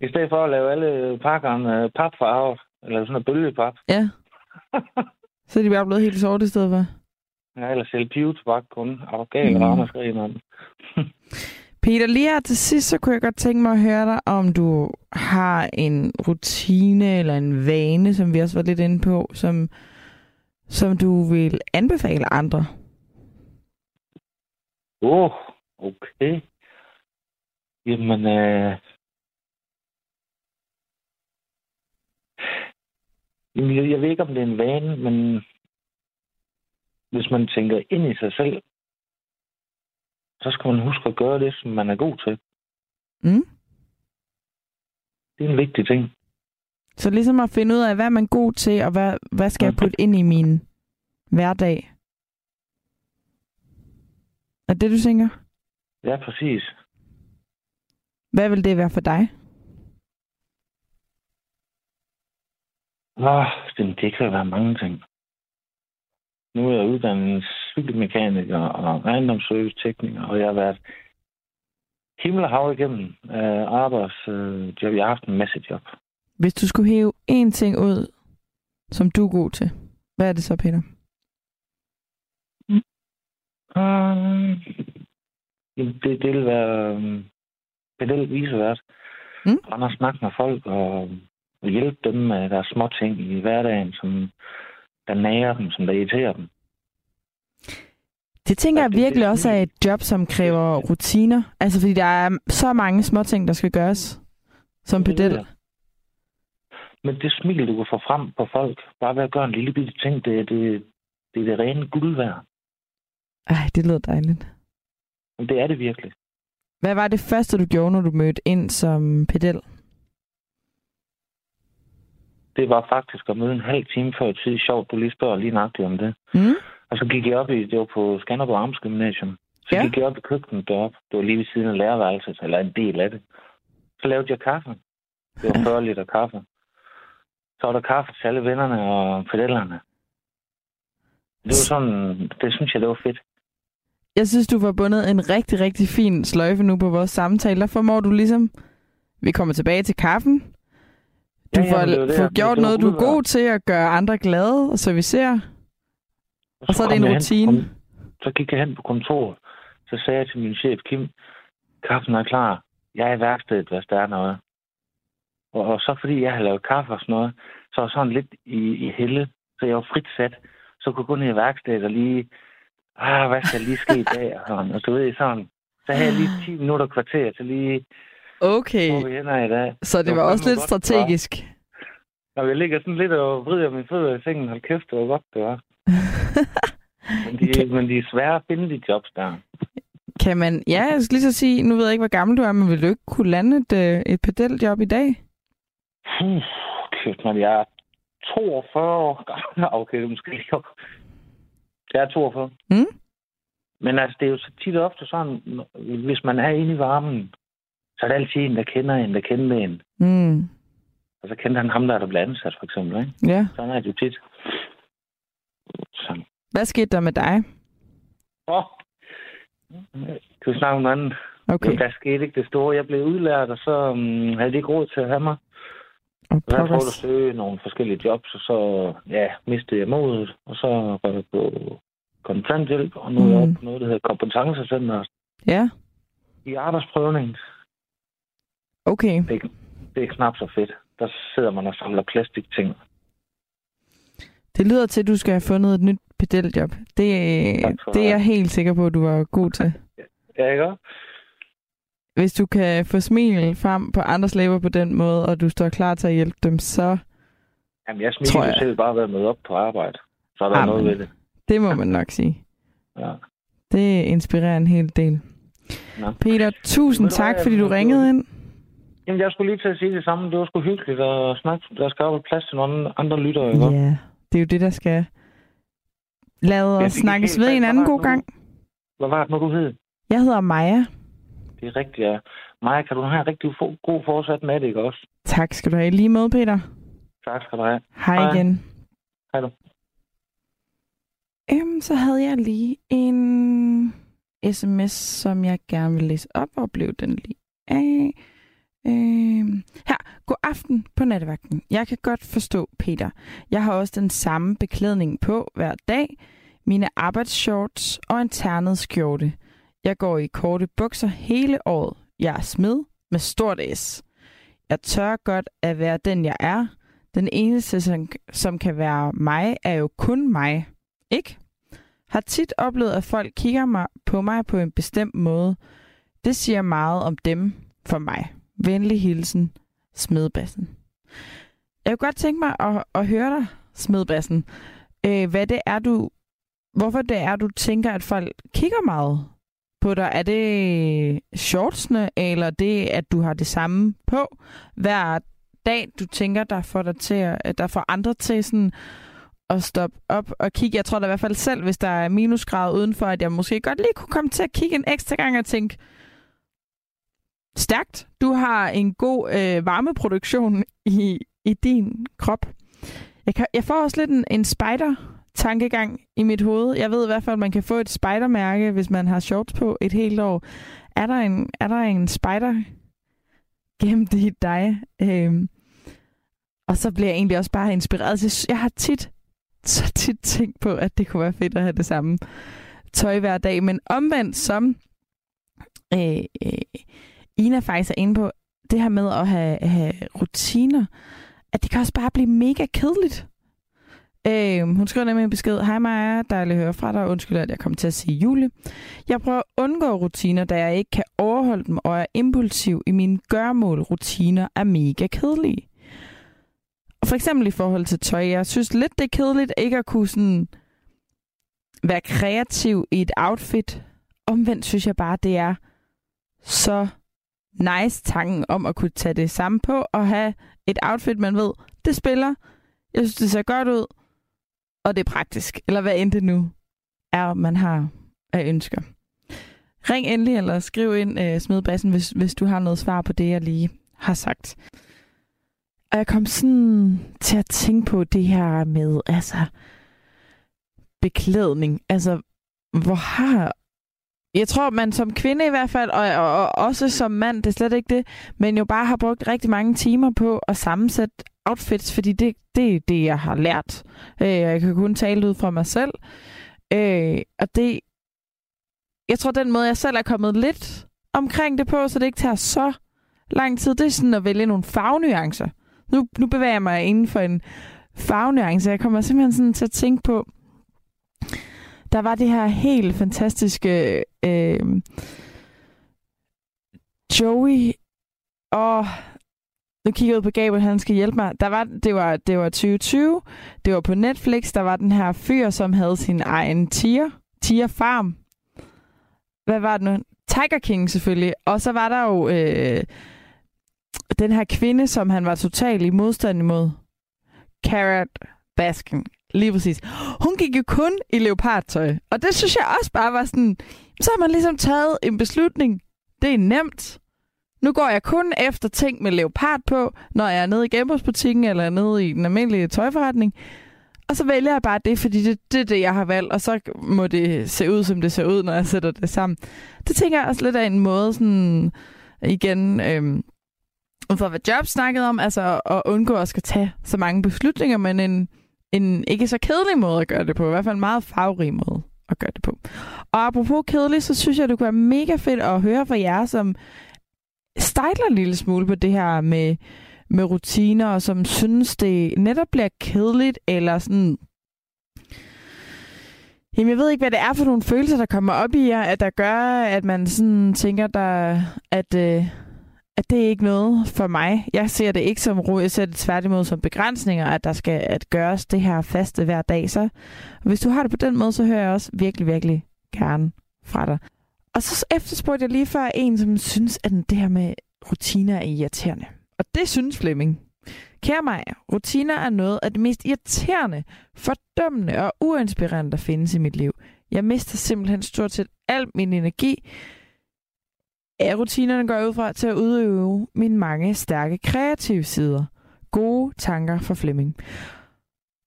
I stedet for at lave alle pakkerne øh, papfarver, eller sådan noget bølgepap. Ja. (laughs) Så er de bare blevet helt sorte i stedet for. Ja, eller sælge pivetobak kun. Mm. mm. ramaskrig, mand. Peter, lige her til sidst, så kunne jeg godt tænke mig at høre dig, om du har en rutine eller en vane, som vi også var lidt inde på, som, som du vil anbefale andre. Åh, oh, okay. Jamen, øh... Jamen, jeg, jeg ved ikke, om det er en vane, men hvis man tænker ind i sig selv, så skal man huske at gøre det, som man er god til. Mm? Det er en vigtig ting. Så ligesom at finde ud af, hvad er man god til, og hvad, hvad skal jeg putte ind i min hverdag? Er det, du tænker? Ja, præcis. Hvad vil det være for dig? Åh, det, det kan være mange ting. Nu er jeg uddannet cykelmekaniker og ejendomsservice-tekniker, og jeg har været himmel og hav igennem øh, arbejdsjob. Jeg har haft en masse job. Hvis du skulle hæve én ting ud, som du er god til, hvad er det så, Peter? Um, det, det vil være pedel visevært. Mm. Mm. og snakke med folk og hjælpe dem med deres små ting i hverdagen, som der nager dem, som der irriterer dem. Det tænker jeg virkelig også er et job, som kræver rutiner. Altså, fordi der er så mange små ting, der skal gøres som pedel. Men det smil, du kan få frem på folk, bare ved at gøre en lille bitte ting, det, det, det er det rene guld værd. Ej, det lyder dejligt. Men det er det virkelig. Hvad var det første, du gjorde, når du mødte ind som pedel? Det var faktisk at møde en halv time før tid. Sjovt, du lige spørger lige nøjagtigt om det. Mm? Og så gik jeg op i, det var på Skanderborg Amts Gymnasium. Så Ja. ja. gik jeg op i køkkenet deroppe. Det var lige ved siden af lærerværelset, eller en del af det. Så lavede jeg kaffe. Det var 40 liter kaffe. Så var der kaffe til alle vennerne og pedellerne. Det var sådan, det synes jeg, det var fedt. Jeg synes, du var bundet en rigtig, rigtig fin sløjfe nu på vores samtale. Der formår du ligesom... Vi kommer tilbage til kaffen. Du Ja, får, men det får gjort det var noget, du er god til at gøre andre glade og servicere. Og så er det en hen rutine. Så gik jeg hen på kontoret. Så sagde jeg til min chef, Kim, kaffen er klar. Jeg er i værkstedet, hvis der er noget. Og, og så fordi jeg havde lavet kaffe og sådan noget, så var sådan lidt i, i helle, så jeg var frit sat. Så kunne jeg gå ned i værkstedet og lige, ah, hvad skal lige ske i dag? Og, sådan. og du ved, sådan. Så havde jeg lige 10 minutter kvarter til lige, Okay, hvor vi ender i dag. så det var også lidt var. strategisk. Når jeg ligger sådan lidt og vrider mine fødder i sengen, hold kæft, det var godt, det var. (laughs) men, de, Kan- men de er svære at finde, de jobs der. Kan man... Ja, jeg skal lige så sige, nu ved jeg ikke, hvor gammel du er, men vil du ikke kunne lande et, øh, et pedeljob i dag? Puh, kæft, man, jeg er 42 år gammel. (laughs) Okay, det måske ikke. Jeg er 42. Mm. Men altså, det er jo så tit og ofte sådan, hvis man er inde i varmen, så er der altid en, der kender en, der kender en. Mm. Og så kender han ham, der er der blev ansat, for eksempel. Ikke? Ja. Sådan er det jo tit. Så. Hvad skete der med dig? Åh. Kan vi snakke om andet? Okay. Okay. Der skete ikke det store. Jeg blev udlært, og så um, havde de ikke råd til at have mig. Og Så jeg prøvede at søge nogle forskellige jobs, og så ja, mistede jeg modet. Og så var jeg på kontanthjælp, og nu er jeg Mm. oppe på noget, der hedder kompetencecenter Ja, i arbejdsprøvning. Okay. Det er knap så fedt. Der sidder man og samler plastikting. Det lyder til, at du skal have fundet et nyt pedeljob. Det, det er det. jeg helt sikker på, at du var god til. (laughs) Ja, ikke? Hvis du kan få smil frem på andres læber på den måde, og du står klar til at hjælpe dem, så Jamen, jeg smiler jeg. selv bare ved at møde op på arbejde. Så er der Amen. noget ved det. det må man nok sige. (laughs) Ja. Det inspirerer en hel del. Nå. Peter, tusind tak, fordi du ringede ind. Jamen, jeg skulle lige til at sige det samme. Det var sgu hyggeligt at snakke. Der skal jo plads til nogle andre lyttere, ikke? Ja, det er jo det, der skal lade os snakkes ved en anden god nu? gang. Hvad var det nu, du hed? Jeg hedder Maja. Det er rigtigt, ja. Maja, kan du have en rigtig fo- god fortsat med det, ikke også? Tak skal du have. Lige med, Peter. Tak skal du have. Hej Hej. igen. Hej du. Øhm, så havde jeg lige en sms, som jeg gerne vil læse op, og blev den lige af. Øh, her, god aften på nattevagten. Jeg kan godt forstå, Peter. Jeg har også den samme beklædning på hver dag. Mine arbejdsshorts og en ternet skjorte. Jeg går i korte bukser hele året. Jeg er smed med stort S. Jeg tør godt at være den, jeg er. Den eneste, som, som kan være mig, er jo kun mig. Ikke? Har tit oplevet, at folk kigger mig, på mig på en bestemt måde. Det siger meget om dem for mig. Venlig hilsen, Smedbassen. Jeg kunne godt tænke mig at, at høre dig, Smedbassen. Øh, hvad det er, du... Hvorfor det er, du tænker, at folk kigger meget på dig? Er det shortsene, eller det, at du har det samme på hver dag, du tænker, der får, dig til at, der får andre til sådan at stoppe op og kigge. Jeg tror da i hvert fald selv, hvis der er minusgrad udenfor, at jeg måske godt lige kunne komme til at kigge en ekstra gang og tænke, stærkt, du har en god øh, varmeproduktion i, i din krop. Jeg, kan, jeg får også lidt en, en spider-tankegang i mit hoved. Jeg ved i hvert fald, at man kan få et spidermærke, hvis man har shorts på et helt år. Er der en, er der en spider gemt i dig? Øhm, og så bliver jeg egentlig også bare inspireret. Så Jeg har tit, så tit tænkt på, at det kunne være fedt at have det samme tøj hver dag. Men omvendt som øh, øh, Ina faktisk er inde på, det her med at have, have rutiner, at det kan også bare blive mega kedeligt. Øh, hun skriver nemlig en besked. Hej Maja, dejligt at høre fra dig. Undskyld, at jeg kom til at sige Julie. Jeg prøver at undgå rutiner, da jeg ikke kan overholde dem, og er impulsiv i mine gørmål. Rutiner er mega kedelige. Og for eksempel i forhold til tøj. Jeg synes lidt, det er kedeligt ikke at kunne sådan være kreativ i et outfit. Omvendt synes jeg bare, det er så nice tanken om at kunne tage det samme på og have et outfit, man ved, det spiller. Jeg synes, det ser godt ud, og det er praktisk. Eller hvad end det nu er, man har af ønsker. Ring endelig eller skriv ind, øh, uh, Smedbassen, hvis, hvis du har noget svar på det, jeg lige har sagt. Og jeg kom sådan til at tænke på det her med, altså, beklædning. Altså, hvor har... Jeg tror, man som kvinde i hvert fald, og, og, og også som mand, det er slet ikke det, men jo bare har brugt rigtig mange timer på at sammensætte outfits, fordi det, det er det, jeg har lært. Øh, jeg kan kun tale ud fra mig selv. Øh, og det... Jeg tror, den måde, jeg selv er kommet lidt omkring det på, så det ikke tager så lang tid, det er sådan at vælge nogle farvenuancer. Nu, nu bevæger jeg mig inden for en farvenuance. Jeg kommer simpelthen sådan til at tænke på, der var det her helt fantastiske øh, Joey og nu kigger jeg ud på Gabriel, han skal hjælpe mig. Der var, det, var, det var 2020, det var på Netflix, der var den her fyr, som havde sin egen tier, tier farm. Hvad var det nu? Tiger King selvfølgelig. Og så var der jo øh, den her kvinde, som han var totalt i modstand imod. Carrot Baskin. Lige præcis. Hun gik jo kun i leopardtøj. Og det synes jeg også bare var sådan, så har man ligesom taget en beslutning. Det er nemt. Nu går jeg kun efter ting med leopard på, når jeg er nede i genbrugsbutikken eller nede i den almindelige tøjforretning. Og så vælger jeg bare det, fordi det, det er det, jeg har valgt, og så må det se ud, som det ser ud, når jeg sætter det sammen. Det tænker jeg også lidt af en måde, sådan igen, øhm, for hvad Job snakkede om, altså at undgå at skal tage så mange beslutninger, men en, en ikke så kedelig måde at gøre det på, i hvert fald en meget farverig måde at gøre det på. Og apropos kedelig, så synes jeg, det kunne være mega fedt at høre fra jer, som stejler en lille smule på det her med, med rutiner, og som synes, det netop bliver kedeligt, eller sådan... Jamen, jeg ved ikke, hvad det er for nogle følelser, der kommer op i jer, at der gør, at man sådan tænker, der, at, øh, at det er ikke noget for mig. Jeg ser det ikke som ro, jeg ser det tværtimod som begrænsninger, at der skal at gøres det her faste hver dag. Så hvis du har det på den måde, så hører jeg også virkelig, virkelig gerne fra dig. Og så efterspurgte jeg lige før en, som synes, at det her med rutiner er irriterende. Og det synes Flemming. Kære mig, rutiner er noget af det mest irriterende, fordømmende og uinspirerende, der findes i mit liv. Jeg mister simpelthen stort set al min energi, er rutinerne går jeg ud fra til at udøve mine mange stærke kreative sider. Gode tanker for Flemming.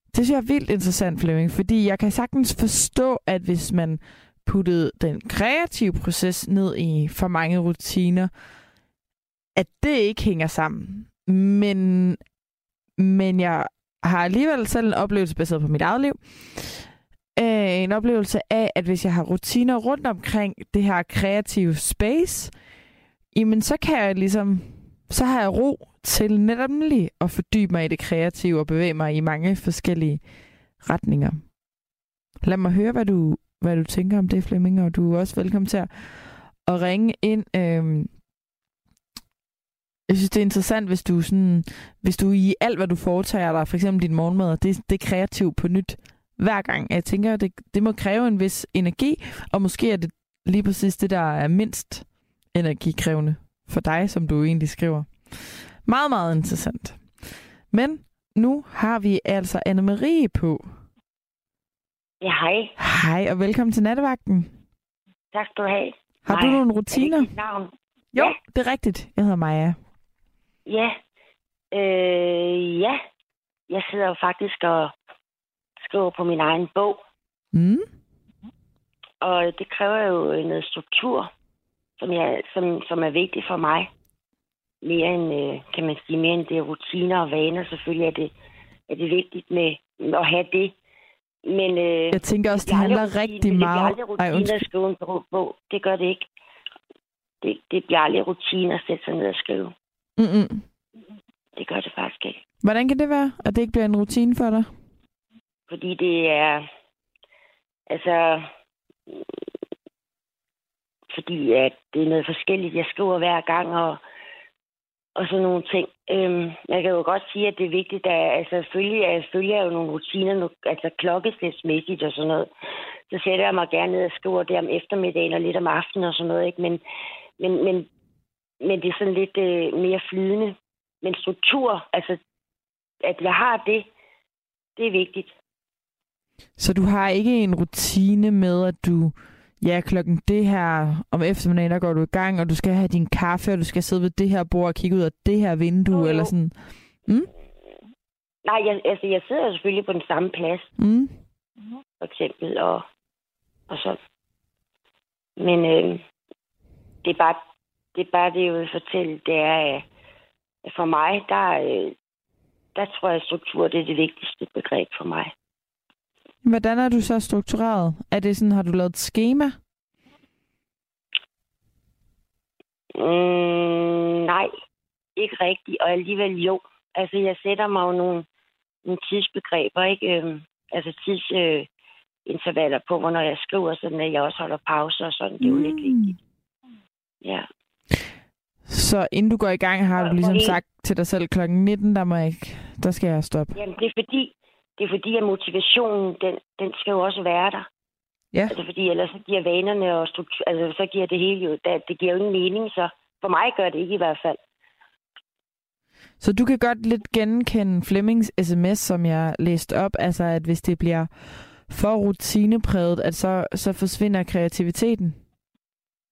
Det synes jeg er vildt interessant, Flemming, fordi jeg kan sagtens forstå, at hvis man puttede den kreative proces ned i for mange rutiner, at det ikke hænger sammen. Men, men jeg har alligevel selv en oplevelse baseret på mit eget liv. Øh, en oplevelse af, at hvis jeg har rutiner rundt omkring det her kreative space, jamen så kan jeg ligesom, så har jeg ro til netop lige at fordybe mig i det kreative og bevæge mig i mange forskellige retninger. Lad mig høre, hvad du, hvad du tænker om det, Flemming, og du er også velkommen til at, at ringe ind. Øhm, jeg synes, det er interessant, hvis du, sådan, hvis du i alt, hvad du foretager dig, for eksempel din morgenmad, det, det er kreativt på nyt hver gang. Jeg tænker, det, det må kræve en vis energi, og måske er det lige præcis det, der er mindst energikrævende for dig, som du egentlig skriver. Meget, meget interessant. Men nu har vi altså Anne-Marie på. Ja, hej. Hej, og velkommen til nattevagten. Tak skal du have. Har Maja. du nogle rutiner? Er det navn? Jo, ja. det er rigtigt. Jeg hedder Maja. Ja. Øh, ja. Jeg sidder jo faktisk og skriver på min egen bog. Mm. Og det kræver jo noget struktur som, jeg, som, som er vigtig for mig. Mere end, øh, kan man sige, mere end det rutiner og vaner. Selvfølgelig er det, er det vigtigt med at have det. Men, øh, jeg tænker også, det, det handler rutine, rigtig det meget... Det bliver aldrig rutiner at skrive en bog. Det gør det ikke. Det, det bliver aldrig rutiner at sætte sig ned og skrive. Mm-mm. Det gør det faktisk ikke. Hvordan kan det være, at det ikke bliver en rutine for dig? Fordi det er... Altså, fordi at det er noget forskelligt, jeg skriver hver gang, og, og sådan nogle ting. Øhm, jeg kan jo godt sige, at det er vigtigt, at altså, selvfølgelig, jeg følger jo nogle rutiner, altså klokkeslætsmæssigt og sådan noget. Så sætter jeg mig gerne ned og skriver det om eftermiddagen og lidt om aftenen og sådan noget. Ikke? Men, men, men, men det er sådan lidt øh, mere flydende. Men struktur, altså at jeg har det, det er vigtigt. Så du har ikke en rutine med, at du ja, klokken det her om eftermiddagen, der går du i gang, og du skal have din kaffe, og du skal sidde ved det her bord og kigge ud af det her vindue, jo, jo. eller sådan. Mm? Nej, jeg, altså, jeg sidder selvfølgelig på den samme plads. Mm. For eksempel, og, og så. Men øh, det er bare det, er bare det jeg vil fortælle, det er, at for mig, der, øh, der tror jeg, at struktur det er det vigtigste begreb for mig. Hvordan er du så struktureret? Er det sådan, har du lavet et schema? Mm, nej, ikke rigtigt. Og alligevel jo. Altså, jeg sætter mig jo nogle, nogle tidsbegreber, ikke? Øhm, altså tidsintervaller øh, på, hvornår jeg skriver, sådan at jeg også holder pauser og sådan. Det er jo mm. lidt vigtigt. Ja. Så inden du går i gang, har du ligesom sagt til dig selv klokken 19, der må jeg ikke, der skal jeg stoppe. Jamen, det er fordi, det er fordi, at motivationen, den, den skal jo også være der. Ja. Altså, fordi ellers så giver vanerne og struktur, altså, så giver det hele jo, det, det giver jo ingen mening, så for mig gør det ikke i hvert fald. Så du kan godt lidt genkende Flemmings sms, som jeg læste op, altså at hvis det bliver for rutinepræget, at så, så forsvinder kreativiteten.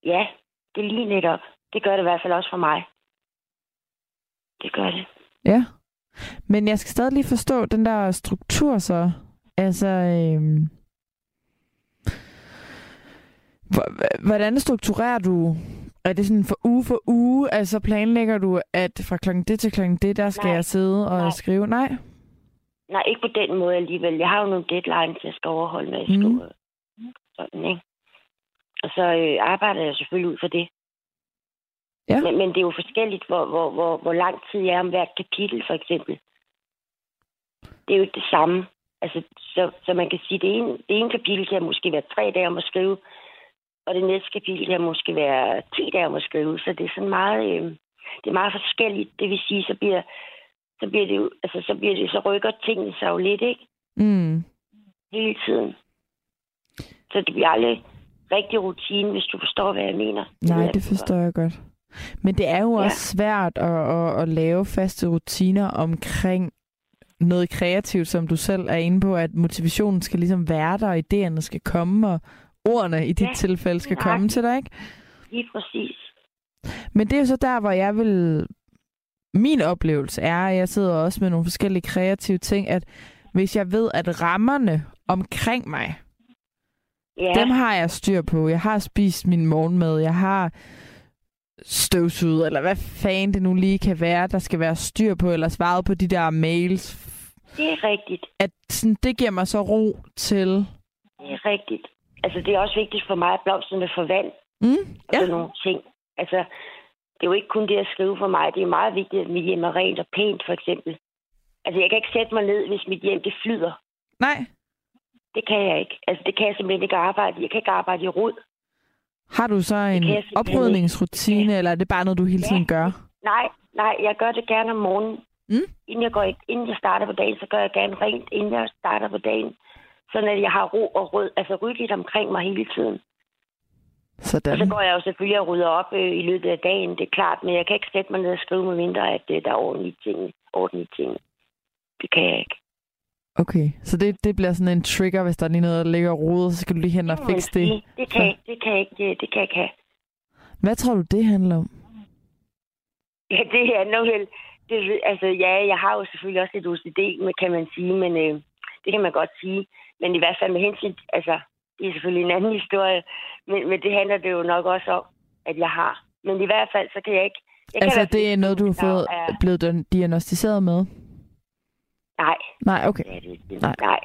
Ja, det er lige netop. Det gør det i hvert fald også for mig. Det gør det. Ja. Men jeg skal stadig lige forstå den der struktur så. Altså, øhm, hvordan strukturerer du? Er det sådan for uge for uge? Altså planlægger du, at fra klokken det til klokken det, der skal Nej. jeg sidde og Nej. skrive? Nej. Nej, ikke på den måde alligevel. Jeg har jo nogle deadlines, jeg skal overholde, jeg Mhm. skriver. Sådan, ikke? Og så øh, arbejder jeg selvfølgelig ud for det. Ja. Men, men det er jo forskelligt, hvor, hvor, hvor, hvor lang tid jeg er om hvert kapitel, for eksempel. Det er jo ikke det samme. Altså, så, så man kan sige, det ene, det ene kapitel kan måske være tre dage om at skrive, og det næste kapitel kan måske være 10 dage om at skrive. Så det er sådan meget, øh, det er meget forskelligt. Det vil sige, så bliver, så bliver det jo, altså, så bliver det, så rykker tingene sig jo lidt, ikke? Mm. hele tiden. Så det bliver aldrig rigtig rutine, hvis du forstår, hvad jeg mener. Nej, det forstår jeg godt. Men det er jo Ja. også svært at, at, at lave faste rutiner omkring noget kreativt, som du selv er inde på, at motivationen skal ligesom være der, og idéerne skal komme, og ordene i dit Ja, tilfælde skal nøjagtigt. komme til dig, ikke? Lige præcis. Men det er jo så der, hvor jeg vil... Min oplevelse er, at jeg sidder også med nogle forskellige kreative ting, at hvis jeg ved, at rammerne omkring mig, Ja, Dem har jeg styr på. Jeg har spist min morgenmad. Jeg har støvsuget, eller hvad fanden det nu lige kan være, der skal være styr på, eller svaret på de der mails. det er rigtigt. At sådan, det giver mig så ro til... Det er rigtigt. Altså, det er også vigtigt for mig, at blomsterne får vand Mm, og ja. sådan nogle ting. Altså, det er jo ikke kun det at skrive for mig. Det er meget vigtigt, at mit hjem er rent og pænt, for eksempel. Altså, jeg kan ikke sætte mig ned, hvis mit hjem det flyder. Nej. Det kan jeg ikke. Altså, det kan jeg simpelthen ikke arbejde. Jeg kan ikke arbejde i rod. Har du så en oprydningsrutine, eller er det bare noget, du hele Ja. tiden gør? Nej, nej, jeg gør det gerne om morgenen. Mm. Inden, jeg går, inden jeg starter på dagen, så gør jeg gerne rent, inden jeg starter på dagen. Sådan at jeg har ro og rød, altså ryddeligt omkring mig hele tiden. Og så Sådan. går jeg jo selvfølgelig og rydder op øh, i løbet af dagen, det er klart, men jeg kan ikke sætte mig ned og skrive med mindre, at øh, der er ordentlige ting. Ordentlige ting. Det kan jeg ikke. Okay, så det, det bliver sådan en trigger, hvis der er lige noget, der ligger og roder, så skal du lige hen og fikse det. sige. Det kan, det kan ikke, det, det kan ikke have. Hvad tror du, det handler om? Ja, det handler vel... Det, altså, ja, jeg har jo selvfølgelig også lidt OCD, kan man sige, men øh, det kan man godt sige. Men i hvert fald med hensyn... Altså, det er selvfølgelig en anden historie, men, men det handler det jo nok også om, at jeg har. Men i hvert fald, så kan jeg ikke... Jeg kan Altså, fald det er noget, du har fået Er, blevet diagnostiseret med? Nej, Nej, okay. det er det ikke. Nej. Nej.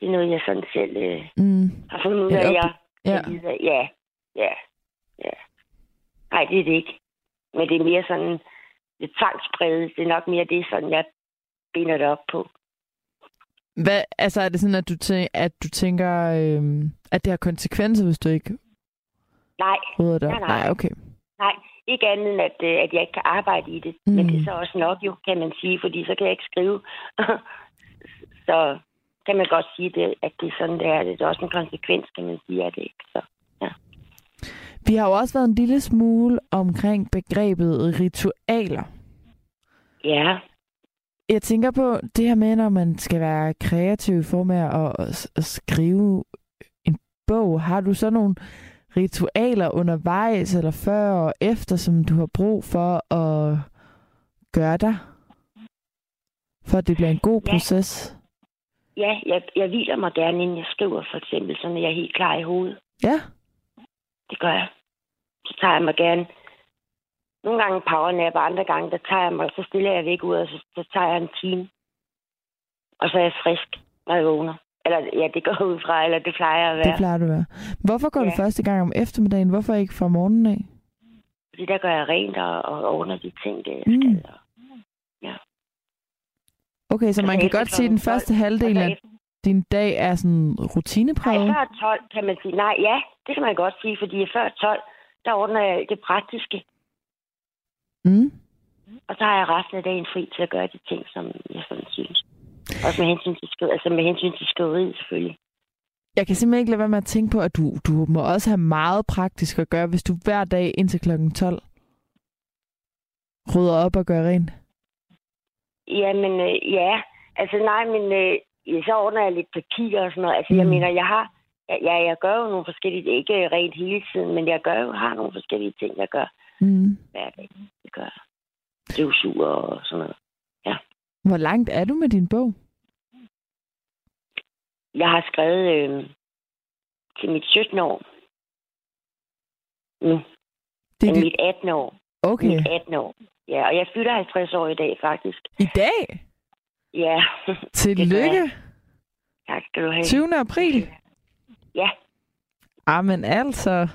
Det er noget, jeg sådan selv øh, Mm. har fundet ud af, op- jeg Ja. af. Ja, ja, ja. Nej, det er det ikke. Men det er mere sådan lidt tvangspræget. Det er nok mere det, sådan jeg binder det op på. Hvad, altså er det sådan, at du, tæ- at du tænker, øhm, at det har konsekvenser, hvis du ikke Nej, det? Nej, nej. nej, okay. Nej. Ikke andet end, at, øh, at jeg ikke kan arbejde i det. Mm. Mm. Men det er så også nok jo, kan man sige, fordi så kan jeg ikke skrive. (laughs) så kan man godt sige, det, at det er sådan, det er. Det er også en konsekvens, kan man sige, af det ikke. Så. Vi har jo også været en lille smule omkring begrebet ritualer. Ja, Jeg tænker på det her med, når man skal være kreativ i form af at, at, at skrive en bog. Har du så nogle ritualer undervejs eller før og efter, som du har brug for at gøre dig? For at det bliver en god Ja. proces? ja jeg, jeg hviler mig gerne, inden jeg skriver, for eksempel, så jeg er helt klar i hovedet. Ja. Det gør jeg. Så tager jeg mig gerne nogle gange powernap, og andre gange, der tager jeg mig, så stiller jeg væk ud, og så, så tager jeg en time. Og så er jeg frisk, når jeg vågner. Eller ja, det går ud fra, eller det plejer at Det være. plejer du at være. Hvorfor går ja. du Ja. første gang om eftermiddagen? Hvorfor ikke fra morgenen af? Fordi der gør jeg rent og, og ordner de ting, det jeg Mm. skal. Og, Okay, så Altså man kan godt sige, at den klokken 12, første halvdel så af din dag er sådan rutinepræget. Nej, før 12 kan man sige. Nej, ja, det kan man godt sige, fordi før 12, der ordner jeg det praktiske. Mm. Og så har jeg resten af dagen fri til at gøre de ting, som jeg sådan synes. Også med hensyn til, skriv, altså med hensyn til skriveriet selvfølgelig. Jeg kan simpelthen ikke lade være med at tænke på, at du, du må også have meget praktisk at gøre, hvis du hver dag indtil klokken 12 rydder op og gør rent. Jamen, øh, ja. Altså nej, men øh, så ordner jeg lidt papir og sådan noget. Altså, mm. jeg mener, jeg har... Ja, jeg gør jo nogle forskellige... Ikke rent hele tiden, men jeg gør jo, har nogle forskellige ting, jeg gør Mm. hver dag. Det gør jeg. Støvsuger og sådan noget. Hvor langt er du med din bog? Jeg har skrevet øh, til mit 17 år. Nu. Det er dit... mit 18 år. Okay. Mit 18 år. Ja, og jeg fylder 50 år i dag, faktisk. I dag? Ja, (laughs) Tillykke. tak skal du have. 20. april. Ja, Amen altså.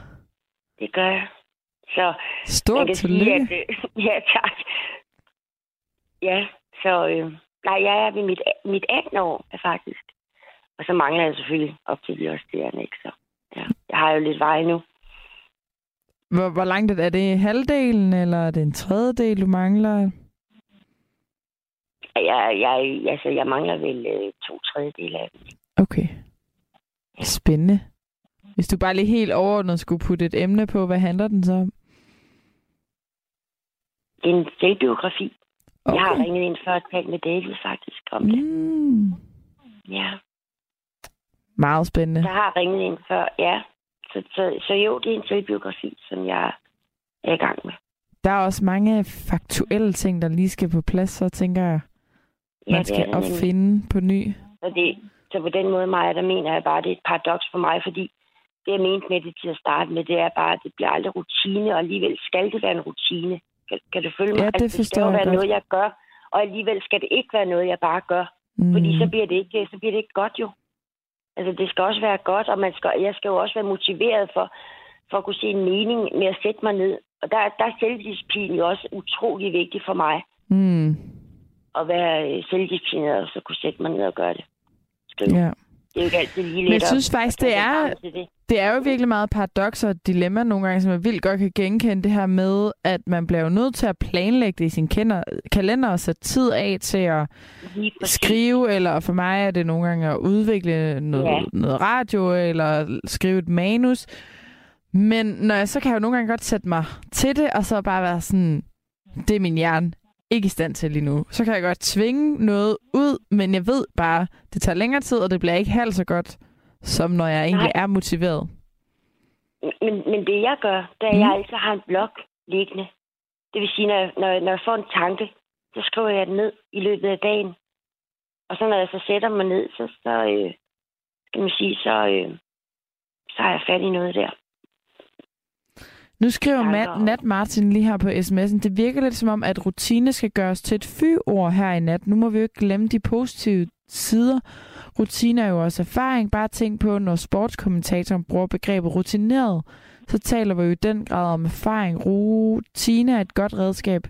det gør jeg. Så Stort tillykke. sige, at... (laughs) Ja, tak. Ja, så... Øh, nej, jeg er ved mit, mit 18 år, faktisk. Og så mangler jeg selvfølgelig op til de resterende, ikke? Så ja, jeg har jo lidt vej nu. Hvor, hvor langt er det? Er det halvdelen, eller er det en tredjedel, du mangler? Jeg, jeg, altså, jeg mangler vel øh, to tredjedele af det. Okay. Spændende. Hvis du bare lige helt overordnet skulle putte et emne på, hvad handler den så om? Det er en selvbiografi. Okay. Jeg har ringet ind før og talt med David faktisk om det. Mm. Ja, Meget spændende. jeg har ringet ind før, ja. Så, så, så jo, det er en selvbiografi, som jeg er i gang med. Der er også mange faktuelle ting, der lige skal på plads, så tænker jeg, Ja, man skal opfinde på ny. Så, det, så på den måde, Maja, der mener jeg bare, at det er et paradoks for mig, fordi det, jeg mente med det til at starte med, det er bare, at det bliver aldrig rutine, og alligevel skal det være en rutine. Kan, kan du følge mig? Ja, det altså, det skal jo være noget, jeg gør, og alligevel skal det ikke være noget, jeg bare gør. Mm. Fordi så bliver det ikke, så bliver det ikke godt jo. Altså, det skal også være godt, og man skal, jeg skal jo også være motiveret for, for at kunne se en mening med at sætte mig ned. Og der, der er selvdisciplin jo også utrolig vigtig for mig. Mm. At være øh, selvdisciplineret, og så kunne sætte mig ned og gøre det. Skrive. Ja. Det er jo ikke altid lige Men jeg synes faktisk, det er, det. det er jo virkelig meget paradoks og dilemma nogle gange, som jeg vildt godt kan genkende det her med, at man bliver jo nødt til at planlægge det i sin kender, kalender og sætte tid af til at skrive, eller for mig er det nogle gange at udvikle noget, Ja. noget radio, eller skrive et manus. Men når jeg, så kan jeg jo nogle gange godt sætte mig til det, og så bare være sådan, det er min hjerne ikke i stand til lige nu. Så kan jeg godt tvinge noget ud, men jeg ved bare, det tager længere tid, og det bliver ikke halvt så godt, som når jeg egentlig Nej. er motiveret. Men, men det jeg gør, det er, Mm. jeg altid har en blok liggende. Det vil sige, når, jeg- når, jeg- når jeg får en tanke, så skriver jeg den ned i løbet af dagen. Og så når jeg så sætter mig ned, så, så øh, skal man sige, så, øh, så har jeg fat i noget der. Nu skriver om- Nat Martin lige her på sms'en, det virker lidt som om, at rutine skal gøres til et fy-ord her i nat. Nu må vi jo ikke glemme de positive sider. Rutine er jo også erfaring. Bare tænk på, når sportskommentatoren bruger begrebet rutineret, så taler vi jo i den grad om erfaring. Rutine er et godt redskab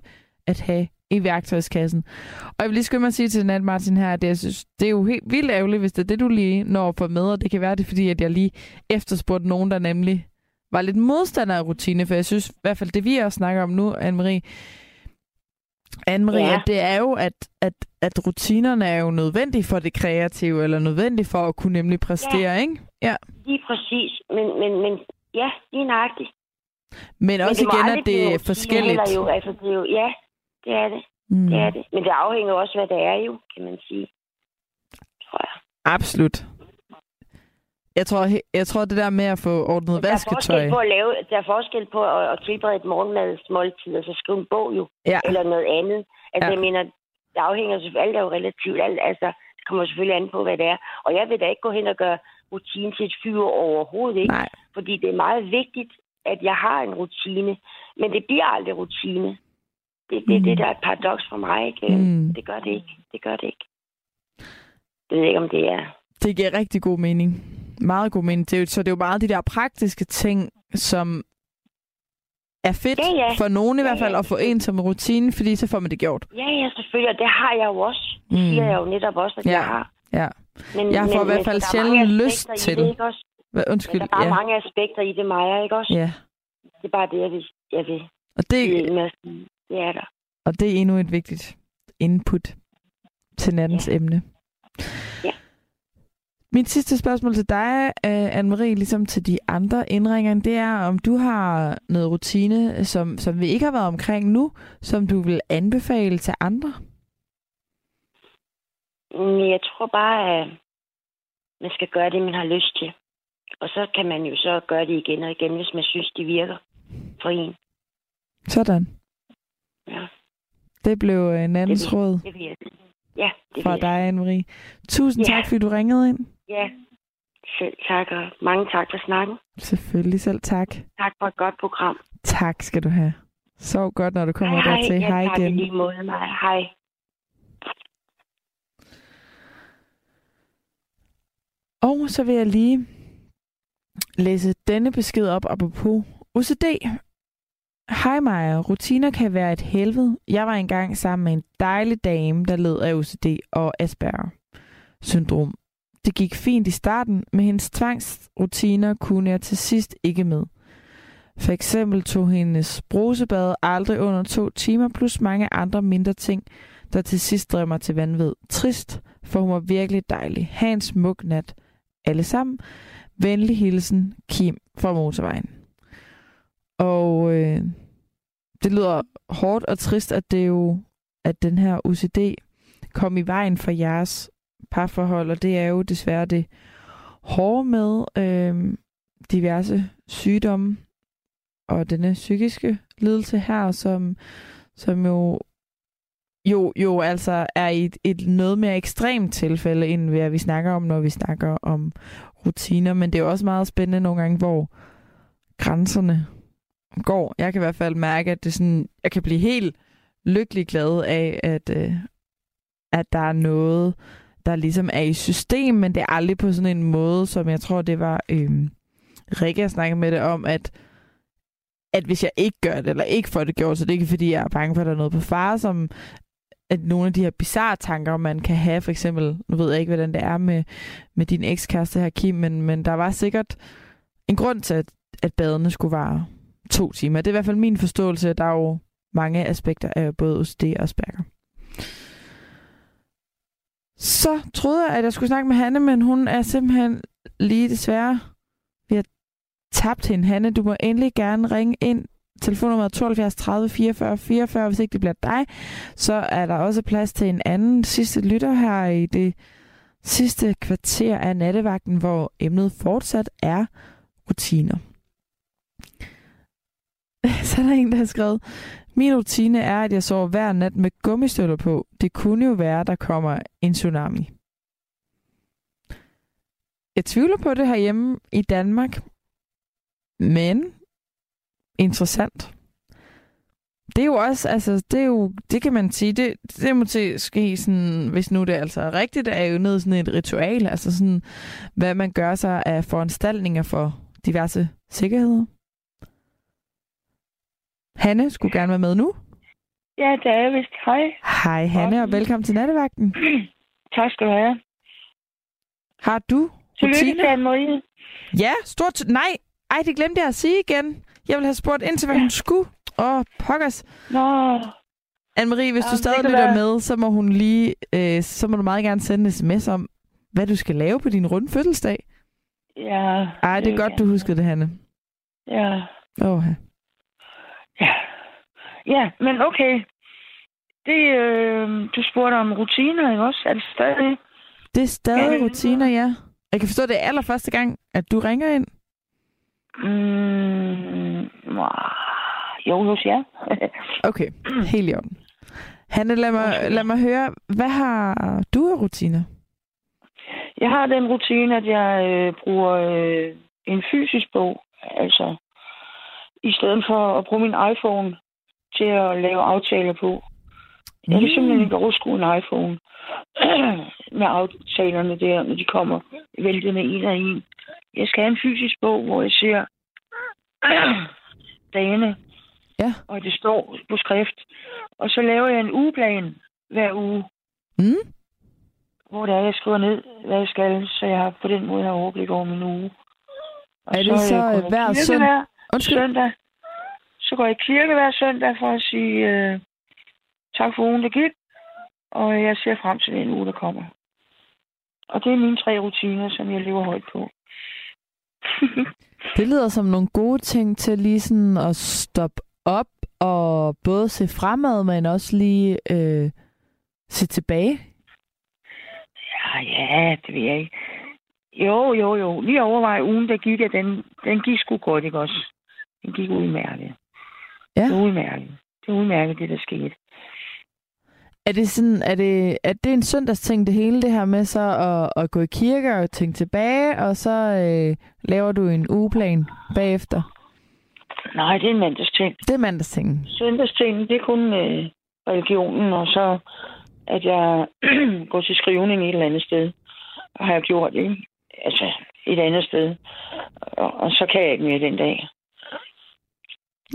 at have i værktøjskassen. Og jeg vil lige skynde mig at sige til Nat Martin her, at jeg synes, det er jo helt vildt ærgerligt, hvis det er det, du lige når få med, og det kan være det, er fordi at jeg lige efterspurgte nogen, der nemlig var lidt modstander af rutine, for jeg synes i hvert fald, det vi også snakker om nu, Anne-Marie, Anne-Marie, Ja. det er jo, at, at, at rutinerne er jo nødvendige for det kreative, eller nødvendige for at kunne nemlig præstere, ja. ikke? Ja. Lige præcis. Men, men, men ja, lige nøjagtigt. Men også men det igen, at det er forskelligt. heller Jo, altså, det er jo, ja, det er det. Mm. Det er det. Men det afhænger også, hvad det er jo, kan man sige. Tror jeg. Absolut. Jeg tror, jeg tror, det der med at få ordnet Der er vasketøj. forskel på at lave, der er forskel på at, at tilberede et morgenmadsmåltid, og så skrive en bog jo, Ja. eller noget andet. Altså, Ja. jeg mener, det afhænger selvfølgelig, alt er jo relativt, alt, altså, det kommer selvfølgelig an på, hvad det er. Og jeg vil da ikke gå hen og gøre rutine til et fyre overhovedet ikke, Nej. fordi det er meget vigtigt, at jeg har en rutine, men det bliver aldrig rutine. Det, det, Mm. det der er et paradoks for mig, ikke? Mm. Det gør det ikke. Det gør det ikke. Jeg ved ikke, om det er... Det giver rigtig god mening. Meget god mening. Det er jo, så det er jo meget de der praktiske ting, som er fedt Ja, ja. for nogen i Ja, hvert fald ja. at få en som rutine, fordi så får man det gjort. Ja, ja, selvfølgelig, og det har jeg jo også. Det Mm. siger jeg jo netop også, at Ja. jeg har. Ja. Men, Jeg får i hvert fald sjældent lyst til- Det, også? Hvad, Men undskyld. der er bare ja. mange aspekter i det, Maja, ikke også? ja. Det er bare det, jeg vil, jeg vil Og det, sige. det er der. Og det er endnu et vigtigt input til nattens ja. emne. Ja. Mit sidste spørgsmål til dig, øh, Anne-Marie, ligesom til de andre indringer, det er, om du har noget rutine, som, som vi ikke har været omkring nu, som du vil anbefale til andre? Mm, Jeg tror bare, at man skal gøre det, man har lyst til. Og så kan man jo så gøre det igen og igen, hvis man synes, det virker for en. Sådan. Ja. Det blev en andens Det råd Det virker. Ja, det virker. dig, Anne-Marie. Tusind Ja. tak, fordi du ringede ind. Ja, selv tak, og mange tak for snakken. Selvfølgelig selv tak. Tak for et godt program. Tak skal du have. Sov godt, når du kommer hej, dertil. Ja, Hej tak igen. i lige måde mig. Hej. Og så vil jeg lige læse denne besked op apropos OCD. Hej Maja, rutiner kan være et helvede. Jeg var engang sammen med en dejlig dame, der led af OCD og Asperger syndrom. Det gik fint i starten, men hendes tvangsrutiner kunne jeg til sidst ikke med. For eksempel tog hendes brusebad aldrig under to timer, plus mange andre mindre ting, der til sidst drev mig til vanvid. Trist, for hun var virkelig dejlig. Ha' en smuk nat alle sammen. Venlig hilsen, Kim fra motorvejen. Og øh, det lyder hårdt og trist, at det er jo, at den her OCD kom i vejen for jeres parforhold, og det er jo desværre det hårde med øh, diverse sygdomme og denne psykiske lidelse her, som, som jo jo, jo altså er i et, et noget mere ekstremt tilfælde, end hvad vi snakker om, når vi snakker om rutiner. Men det er jo også meget spændende nogle gange, hvor grænserne går. Jeg kan i hvert fald mærke, at det sådan, jeg kan blive helt lykkelig glad af, at, øh, at der er noget, der ligesom er i system, men det er aldrig på sådan en måde, som jeg tror, det var øh, Rikke, jeg snakkede med det om, at at hvis jeg ikke gør det, eller ikke får det gjort, så det er ikke fordi, jeg er bange for, at der er noget på fare, som at nogle af de her bizarre tanker, man kan have, for eksempel, nu ved jeg ikke, hvordan det er med, med din ekskæreste her, Kim, men, men der var sikkert en grund til, at, at badene skulle vare to timer. Det er i hvert fald min forståelse, der er jo mange aspekter af både OCD og Asperger. Så troede jeg, at jeg skulle snakke med Hanne, men hun er simpelthen lige desværre vi har tabt hende. Hanne, du må endelig gerne ringe ind telefonnummer 72 30 44 44. Hvis ikke det bliver dig, så er der også plads til en anden sidste lytter her i det sidste kvarter af nattevagten, hvor emnet fortsat er rutiner. (laughs) Så er der en, der har skrevet, min rutine er, at jeg sover hver nat med gummistøvler på. Det kunne jo være, der kommer en tsunami. Jeg tvivler på det herhjemme i Danmark, men interessant. Det er jo også, altså, det er jo, det kan man sige, det, det må til ske sådan, hvis nu det altså er rigtigt, er jo noget sådan et ritual, altså sådan, hvad man gør sig af foranstaltninger for diverse sikkerheder. Hanne skulle gerne være med nu. Ja, det er jeg vist. Hej. Hej Hanne, og velkommen til nattevagten. (clears throat) Tak skal du have. Har du Tillykke til Anne-Marie. Ja, stort... Nej, ej, det glemte jeg at sige igen. Jeg vil have spurgt ind til, hvad hun skulle. Åh, pokkers. Nå, Anne-Marie, hvis Jamen, du stadig lytter være- med, så må hun lige, øh, så må du meget gerne sende en sms om, hvad du skal lave på din runde fødselsdag. ja. Ej, det er godt, du huskede det, Hanne. Ja, Åh, ja. Ja, men okay. Det, øh, du spurgte om rutiner, ikke også? Er det stadig? det er stadig Ja. rutiner, ja. Jeg kan forstå, det er allerførste gang, at du ringer ind. Mm, jo, hos (laughs) jer. Okay, helt i orden. Hanne, lad mig, lad mig høre, hvad har du af rutiner? jeg har den rutine, at jeg øh, bruger øh, en fysisk bog, altså i stedet for at bruge min iPhone til at lave aftaler på. Jeg kan simpelthen ikke overskue en iPhone (clears throat) med aftalerne der, når de kommer væltende en af en. Jeg skal have en fysisk bog, hvor jeg ser (clears throat) dagene, Ja. og det står på skrift. Og så laver jeg en ugeplan hver uge, Mm? hvor det er, jeg skriver ned, hvad jeg skal, så jeg har på den måde har overblik over min uge. Og Er det så, jeg øh, hver kirke søn- hver Undskyld. søndag. Så går jeg i kirke hver søndag for at sige øh, tak for ugen, der gik. Og jeg ser frem til den uge, der kommer. Og det er mine tre rutiner, som jeg lever højt på. Det lyder som nogle gode ting til lige sådan at stoppe op og både se fremad, men også lige øh, se tilbage. Ja, ja, det ved jeg ikke. Jo, jo, jo. Lige overvej ugen, der gik, at den, den gik sgu godt, ikke også? Den gik udmærket. Ja. Det er udmærket. Det er udmærket, det der skete. Er det sådan, er det, er det en søndagsting, det hele det her med så at, at gå i kirke og tænke tilbage, og så øh, laver du en ugeplan bagefter? Nej, det er en mandagsting. Det er mandagstingen. Søndagstingen, det er kun øh, religionen, og så at jeg (clears throat) går til skrivning et eller andet sted. Og har jeg gjort det, altså et andet sted. Og, og så kan jeg ikke mere den dag.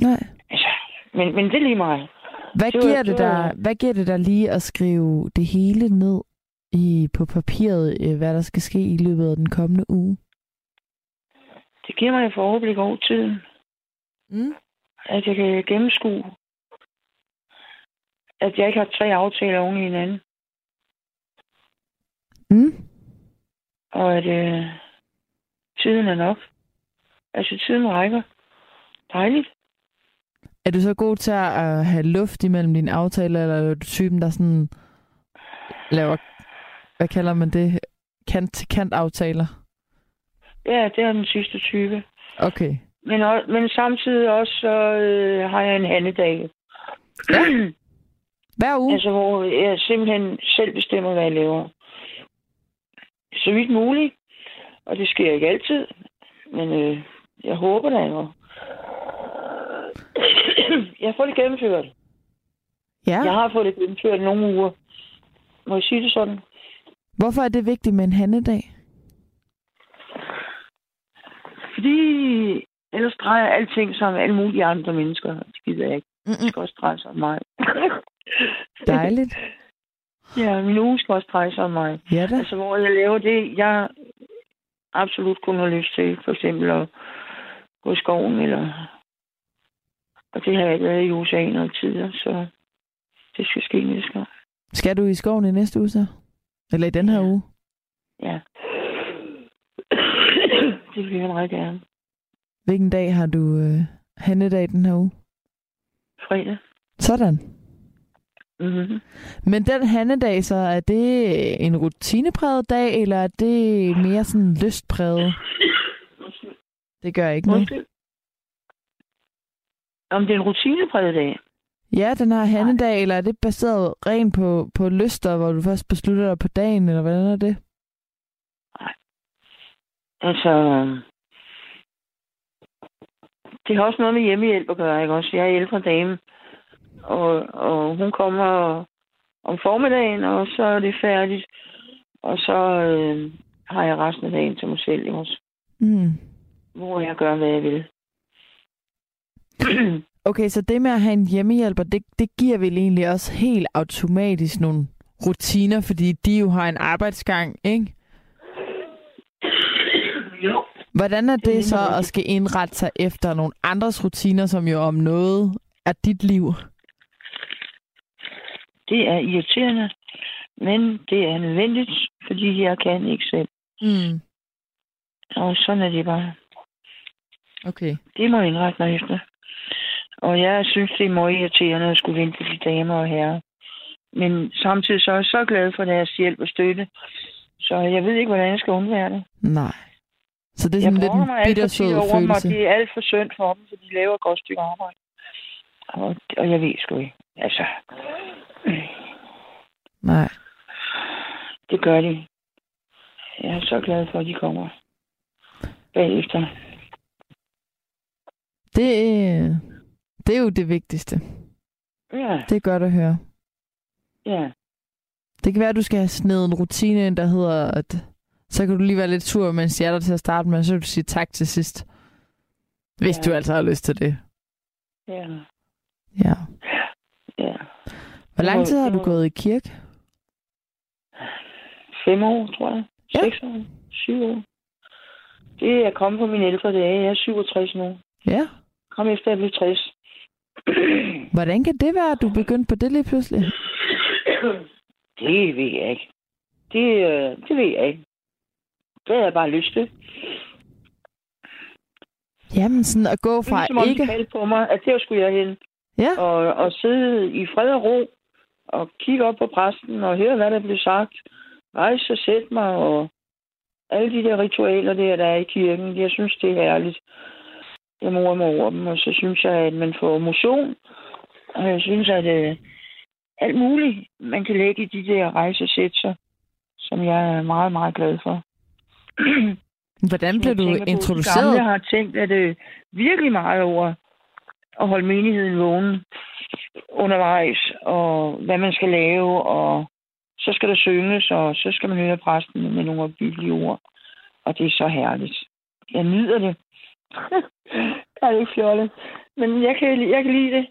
Nej. Altså, men, men det er lige meget. Hvad Det var- giver det, det var- der, hvad giver det der lige at skrive det hele ned i, på papiret, øh, hvad der skal ske i løbet af den kommende uge? Det giver mig et overblik over tiden. Mm. At jeg kan gennemskue. At jeg ikke har tre aftaler oven i hinanden. Mm. Og at øh, tiden er nok. Altså, tiden rækker. Dejligt. Er du så god til at have luft imellem dine aftaler, eller er du typen, der sådan laver, hvad kalder man det, kant-til-kant aftaler? Ja, det er den sidste type. Okay. Men, også, men samtidig også så øh, har jeg en handedag. Ja. (clears throat) Hver uge? altså, hvor jeg simpelthen selv bestemmer, hvad jeg laver. Så vidt muligt. Og det sker ikke altid. Men øh, jeg håber da jo. (coughs) jeg får det gennemført. Ja. Jeg har fået det gennemført nogle uger. Må jeg sige det sådan? Hvorfor er det vigtigt med en handedag? Fordi ellers drejer alting sig om alle mulige andre mennesker. Det gider jeg ikke. Det Mm-mm. skal også dreje sig om mig. (laughs) Dejligt. Ja, min uge skal også dreje sig om mig. Ja da. Altså, hvor jeg laver det, jeg absolut kun har lyst til. For eksempel at gå i skoven, eller... Og det har jeg ikke været i USA i noget tid, så det skal ske næste gang. Skal du i skoven i næste uge så? Eller i den her Ja. uge? Ja. det vil jeg meget gerne. Hvilken dag har du øh, handedag den her uge? Fredag. Sådan. Mm-hmm. Men den handedag, så er det en rutinepræget dag, eller er det mere sådan lystpræget? Det gør ikke noget. Undskyld. Om det er en rutinepræget dag? Ja, den har handedag, eller er det baseret rent på, på lyster, hvor du først beslutter dig på dagen, eller hvordan er det? Altså, det har også noget med hjemmehjælp at gøre, ikke også? Jeg er ældre dame, og, og hun kommer om formiddagen, og så er det færdigt. Og så øh, har jeg resten af dagen til mig selv, ikke også? Mm. Hvor jeg gør, hvad jeg vil. (clears throat) Okay, så det med at have en hjemmehjælper, det, det giver vel egentlig også helt automatisk nogle rutiner, fordi de jo har en arbejdsgang, ikke? jo. Hvordan er Det så at skal indrette sig efter nogle andres rutiner, som jo om noget er dit liv? Det er irriterende, men det er nødvendigt, fordi jeg kan ikke selv. Mm. Og sådan er det bare. Okay. Det må jeg indrette mig efter. Og jeg synes, det er meget irriterende at skulle vente på de damer og herrer. Men samtidig så er jeg så glad for deres hjælp og støtte. Så jeg ved ikke, hvordan jeg skal undvære det. Nej. Så det er Jeg sådan lidt brokker mig en bittersød over dem, og følelse. det er alt for synd for dem, for de laver et godt stykke arbejde. Og, og jeg ved sgu ikke. Altså, Nej. det gør de. Jeg er så glad for, at de kommer bagefter. Det, øh, det er jo det vigtigste. Ja, Det er godt at høre. ja. Det kan være, at du skal have snedet en rutine ind, der hedder, at så kan du lige være lidt sur, mens jeg er der til at starte med, og så vil du sige tak til sidst. Hvis Ja. du altså har lyst til det. Ja, Ja. ja. Hvor lang tid har du gået i kirke? Fem år, tror jeg. Ja. Seks år. Syv år. Det er kommet på mine ældre dage. Jeg er 67 nu. Ja. Kom efter, jeg blev 60. Hvordan kan det være, at du begyndte på det lige pludselig? (clears throat) Det ved jeg ikke. Det, øh, det ved jeg ikke. Det har jeg bare lyst til. Jamen, sådan at gå fra Ligesom om ikke... de kaldte på mig, at der skulle jeg hen. Ja, Og, og sidde i fred og ro og kigge op på præsten og høre, hvad der blev sagt. Rejse og sætte mig og alle de der ritualer der, der er i kirken. Jeg synes, det er herligt. Jeg morer mig over dem, og så synes jeg, at man får motion. Og jeg synes, at øh, alt muligt, man kan lægge i de der rejsesætser, som jeg er meget, meget glad for. (clears throat) hvordan blev du tænker på, introduceret? Jeg har tænkt, at det virkelig meget over at holde menigheden vågen undervejs, og hvad man skal lave, og så skal der synges, og så skal man høre præsten med nogle opbyggelige ord. Og det er så herligt. Jeg nyder det. (laughs) det er ikke fjollet. Men jeg kan, jeg kan lide det.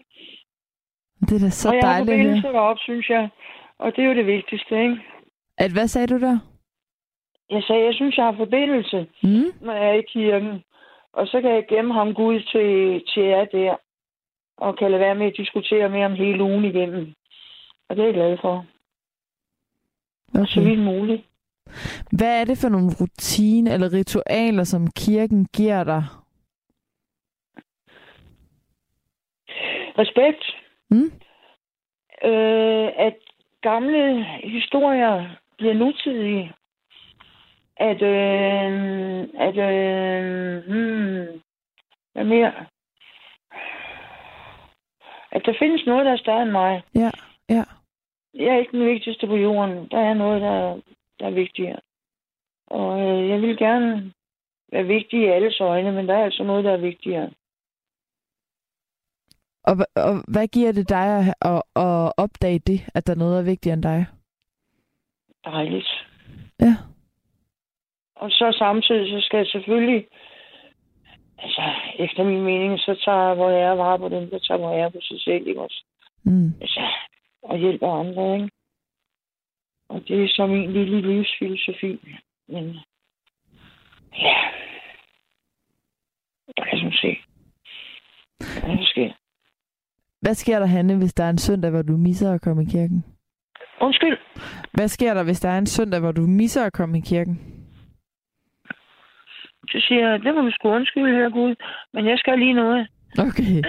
Det er da så og jeg har dejligt. at høre. forbindelse derop, synes jeg. Og det er jo det vigtigste, ikke? At, hvad sagde du der? Jeg sagde, jeg synes, jeg har forbindelse. Mm? når jeg er i kirken. Og så kan jeg gemme ham Gud til, til jer der. Og kan lade være med at diskutere med ham hele ugen igennem. Og det er jeg glad for. Så Okay. vidt muligt. Hvad er det for nogle rutiner eller ritualer, som kirken giver dig? Respekt. Mm? Øh, at gamle historier bliver nutidige. At, øh, at, øh, hmm, hvad mere? At der findes noget, der er større end mig. Ja, ja. Jeg er ikke den vigtigste på jorden. Der er noget, der, der er vigtigere. Og øh, jeg vil gerne være vigtig i alles øjne, men der er altså noget, der er vigtigere. Og, og hvad giver det dig at, at, opdage det, at der er noget, der er vigtigere end dig? Dejligt. Ja. Og så samtidig, så skal jeg selvfølgelig, altså efter min mening, så tager hvor jeg vare på dem, der tager hvor jeg på sig selv, ikke også? Mm. Altså, og hjælper andre, ikke? Og det er så min lille livsfilosofi. Men ja, der kan jeg se. Hvad der sker? Hvad sker der, Hanne, hvis der er en søndag, hvor du misser at komme i kirken? Undskyld. Hvad sker der, hvis der er en søndag, hvor du misser at komme i kirken? Så siger jeg, det må du sgu undskylde her, Gud. Men jeg skal lige noget. Okay.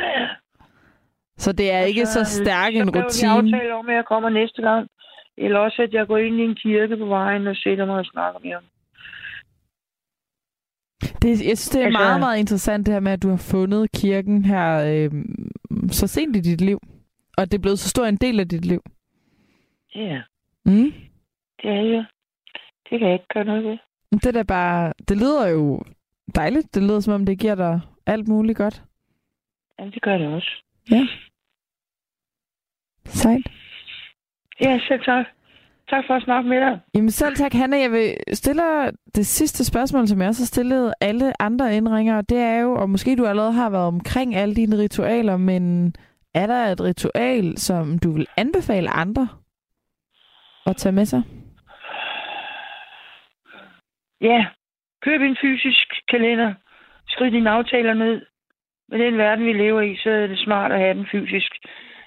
Så det er ikke så stærk en Så laver vi rutine? aftale om, at jeg kommer næste gang. Eller også, at jeg går ind i en kirke på vejen og sætter mig og snakker med ham. Det, jeg synes, det er Altså- meget, meget interessant det her med, at du har fundet kirken her øh, så sent i dit liv. Og det er blevet så stor en del af dit liv. Ja, Mm. det er jeg. Det kan jeg ikke gøre noget ved. Det er da bare... Det lyder jo dejligt. Det lyder, som om det giver dig alt muligt godt. Ja, det gør det også. Sejt. Ja, selv tak. Tak for at snakke med dig. Jamen selv tak, Hanna. Jeg vil stille det sidste spørgsmål, som jeg også har stillet alle andre indringere. Det er jo, og måske du allerede har været omkring alle dine ritualer, men er der et ritual, som du vil anbefale andre at tage med sig? Ja, køb en fysisk kalender. Skriv dine aftaler ned. Med den verden, vi lever i, så er det smart at have den fysisk,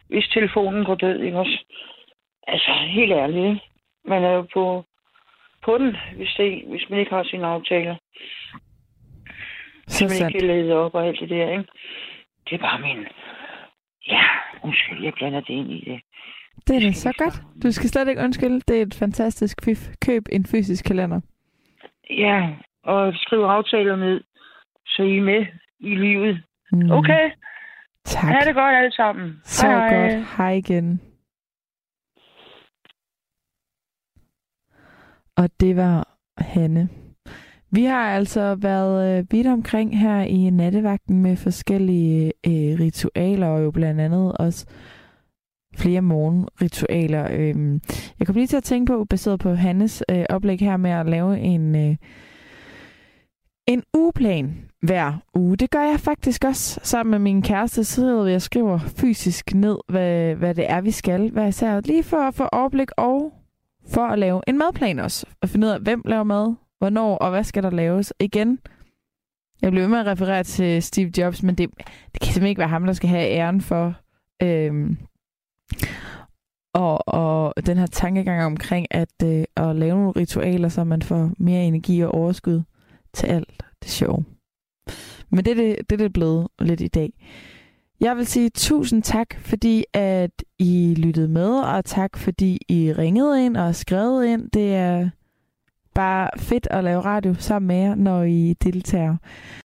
hvis telefonen går død, ikke også? Altså, helt ærligt, ikke? Man er jo på, på den, hvis, det, hvis man ikke har sine aftaler. Så Hvis man sandt. ikke kan lede op og alt det der, ikke? Det er bare min... Ja, undskyld, jeg blander det ind i det. Det er da så godt. Du skal slet ikke undskylde. Det er et fantastisk fif. Køb en fysisk kalender. Ja, og skriv aftaler ned, så I er med i livet. Mm. Okay, Tak. ha' det godt alle sammen. Så hej, hej. godt. Hej igen. Og det var Hanne. Vi har altså været øh, vidt omkring her i nattevagten med forskellige øh, ritualer, og jo blandt andet også flere morgenritualer. Øhm, jeg kom lige til at tænke på, baseret på Hannes øh, oplæg her med at lave en, øh, en ugeplan hver uge. Det gør jeg faktisk også sammen med min kæreste. Så sidder jeg skriver fysisk ned, hvad, hvad det er, vi skal. Hvad især lige for at få overblik og for at lave en madplan også. Og finde ud af, hvem laver mad, hvornår og hvad skal der laves. Igen, jeg bliver ved med at referere til Steve Jobs, men det, det kan simpelthen ikke være ham, der skal have æren for Øhm, og, og den her tankegang omkring at, øh, at lave nogle ritualer, så man får mere energi og overskud til alt det sjove. Men det er det, det, er blevet lidt i dag. Jeg vil sige tusind tak, fordi at I lyttede med, og tak fordi I ringede ind og skrev ind. Det er bare fedt at lave radio sammen med jer, når I deltager.